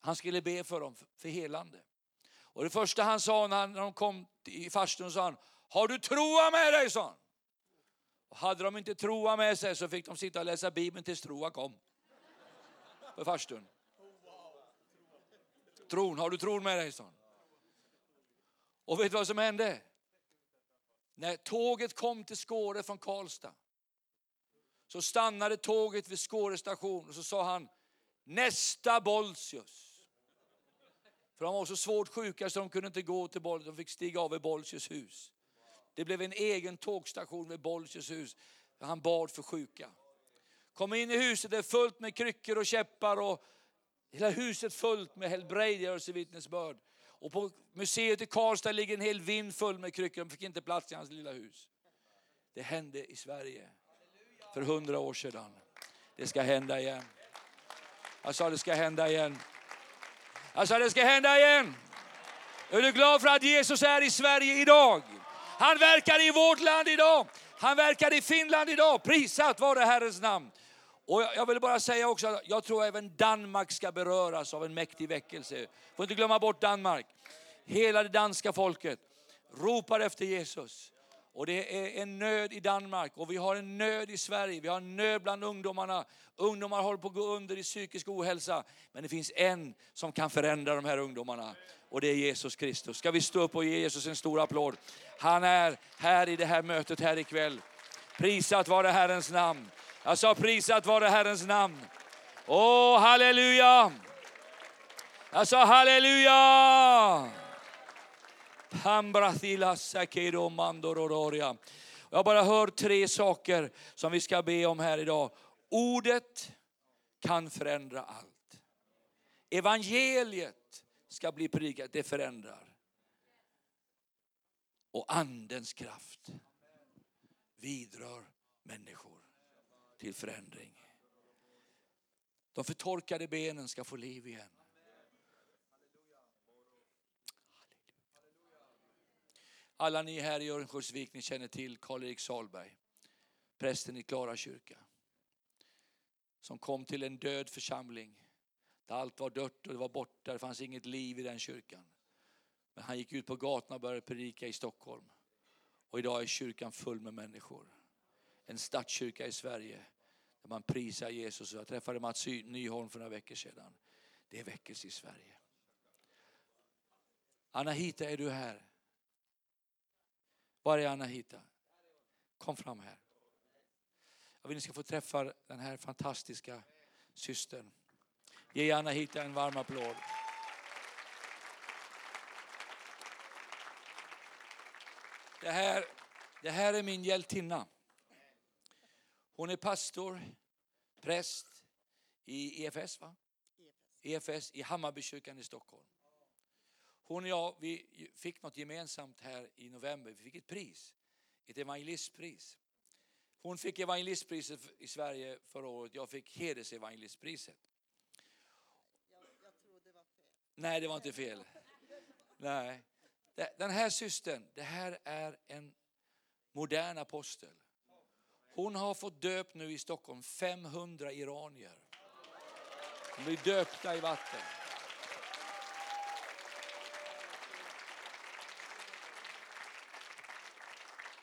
han skulle be för dem, för helande. Och det första han sa när de kom i farstun sa han, har du troa med dig? sa han. Och hade de inte troa med sig så fick de sitta och läsa Bibeln tills troa kom. För farstun. Tron, har du tron med dig? Son? Och vet du vad som hände? När tåget kom till Skåre från Karlstad så stannade tåget vid Skåre station och så sa han nästa Bolsius. För de var så svårt sjuka så de kunde inte gå till Bolsius, de fick stiga av i Bolsius hus. Det blev en egen tågstation vid Bolsius hus. Han bad för sjuka. Kom in i huset, det är fullt med kryckor och käppar och hela huset fullt med helbrägdagörelsevittnesbörd. Och på museet i Karlstad ligger en hel vind full med kryckor. De fick inte plats i hans lilla hus. Det hände i Sverige för hundra år sedan. Det ska hända igen. Jag sa det ska hända igen. Jag sa det ska hända igen. Är du glad för att Jesus är i Sverige idag? Han verkar i vårt land idag. Han verkar i Finland idag. Prisat vare Herrens namn. Och jag vill bara säga också att jag tror även Danmark ska beröras av en mäktig väckelse. Får inte glömma bort Danmark. Hela det danska folket ropar efter Jesus. Och det är en nöd i Danmark och vi har en nöd i Sverige. Vi har en nöd bland ungdomarna. Ungdomar håller på att gå under i psykisk ohälsa. Men det finns en som kan förändra de här ungdomarna och det är Jesus Kristus. Ska vi stå upp och ge Jesus en stor applåd? Han är här i det här mötet här ikväll. Prisat vare Herrens namn. Jag sa prisat vare Herrens namn. Åh, halleluja! Jag sa halleluja! Jag bara hör tre saker som vi ska be om här idag. Ordet kan förändra allt. Evangeliet ska bli predikat, det förändrar. Och andens kraft vidrör människor till förändring. De förtorkade benen ska få liv igen. Alla ni här i Örnsköldsvik, ni känner till Karl-Erik Salberg, prästen i Klara kyrka. Som kom till en död församling där allt var dött och det var borta, det fanns inget liv i den kyrkan. Men han gick ut på gatorna och började predika i Stockholm. Och idag är kyrkan full med människor. En stadskyrka i Sverige där man prisar Jesus. Jag träffade Mats Nyholm för några veckor sedan. Det är väckelse i Sverige. Anahita, är du här? Var är Anahita? Kom fram här. Jag vill att ni ska få träffa den här fantastiska systern. Ge Anahita en varm applåd. Det här, det här är min hjältinna. Hon är pastor, präst i EFS, va? EFS i Hammarbykyrkan i Stockholm. Hon och jag vi fick något gemensamt här i november. Vi fick ett pris, ett evangelistpris. Hon fick evangelistpriset i Sverige förra året. Jag fick hedersevangelistpriset. Jag, jag tror det var fel. Nej, det var inte fel. Nej. Den här systern, det här är en modern apostel. Hon har fått döpt nu i Stockholm 500 iranier. De blir döpta i vatten.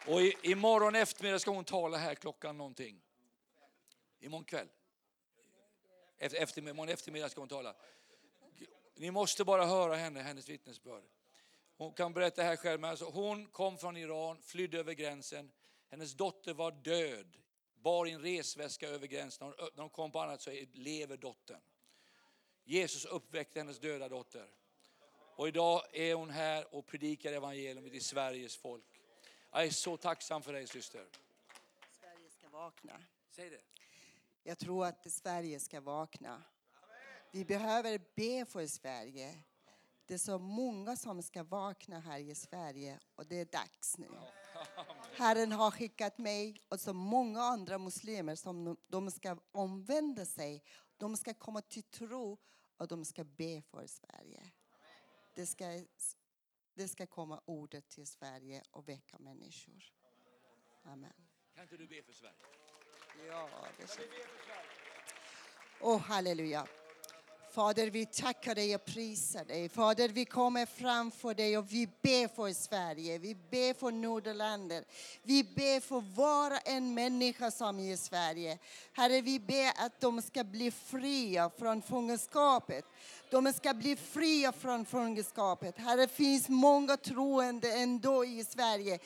Och i, imorgon eftermiddag ska hon tala här klockan någonting. Imorgon kväll. Efter, eftermiddag, imorgon eftermiddag ska hon tala. Ni måste bara höra henne, hennes vittnesbörd. Hon kan berätta här själv. Men alltså, hon kom från Iran, flydde över gränsen. Hennes dotter var död, bar i en resväska över gränsen. När hon kom på annat så lever dottern. Jesus uppväckte hennes döda dotter. Och idag är hon här och predikar evangelium till Sveriges folk. Jag är så tacksam för dig syster. Sverige ska vakna. Säg det. Jag tror att Sverige ska vakna. Vi behöver be för Sverige. Det är så många som ska vakna här i Sverige och det är dags nu. Herren har skickat mig och så många andra muslimer som de ska omvända sig. De ska komma till tro och de ska be för Sverige. Det ska det ska komma ordet till Sverige och väcka människor. Amen. Kan inte du be för Sverige? Ja, det ska... Åh, oh, halleluja. Fader, vi tackar dig och prisar dig. Fader, vi kommer framför dig och vi ber för Sverige. Vi ber för Nederländerna. Vi ber för var en människa som är i Sverige. Herre, vi ber att de ska bli fria från fångenskapet. De ska bli fria från fångenskapet. Herre, det finns många troende ändå i Sverige.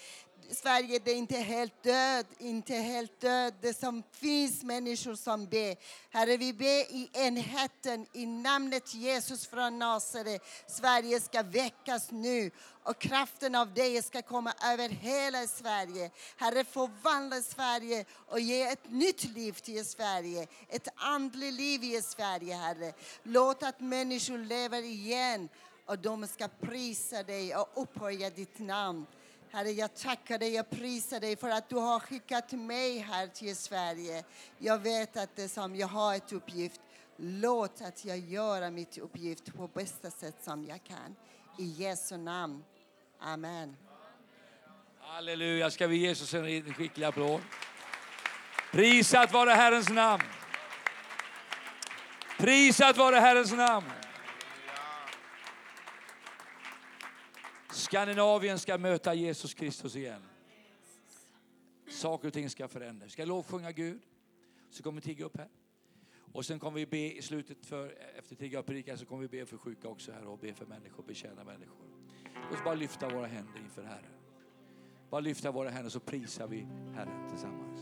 Sverige det är inte helt död, inte helt död. Det som finns människor som ber. Herre, vi ber i enheten, i namnet Jesus från Nasaret. Sverige ska väckas nu och kraften av dig ska komma över hela Sverige. Herre, förvandla Sverige och ge ett nytt liv till Sverige. Ett andligt liv i Sverige, Herre. Låt att människor lever igen och de ska prisa dig och upphöja ditt namn. Herre, jag tackar dig, jag prisar dig för att du har skickat mig här till Sverige. Jag vet att det som jag har ett uppgift. Låt att jag göra mitt uppgift på bästa sätt som jag kan. I Jesu namn. Amen. Halleluja, ska vi ge Jesus en skicklig applåd? Prisat vare Herrens namn. Prisat vare Herrens namn. Skandinavien ska möta Jesus Kristus igen. Saker och ting ska förändras. Vi ska lovsjunga Gud. Så kommer vi tigga upp här. Och sen kommer vi be i slutet, för, efter tigga och predika, så kommer vi be för sjuka också här och be för människor, betjäna människor. Låt oss bara lyfta våra händer inför Herren. Bara lyfta våra händer så prisar vi Herren tillsammans.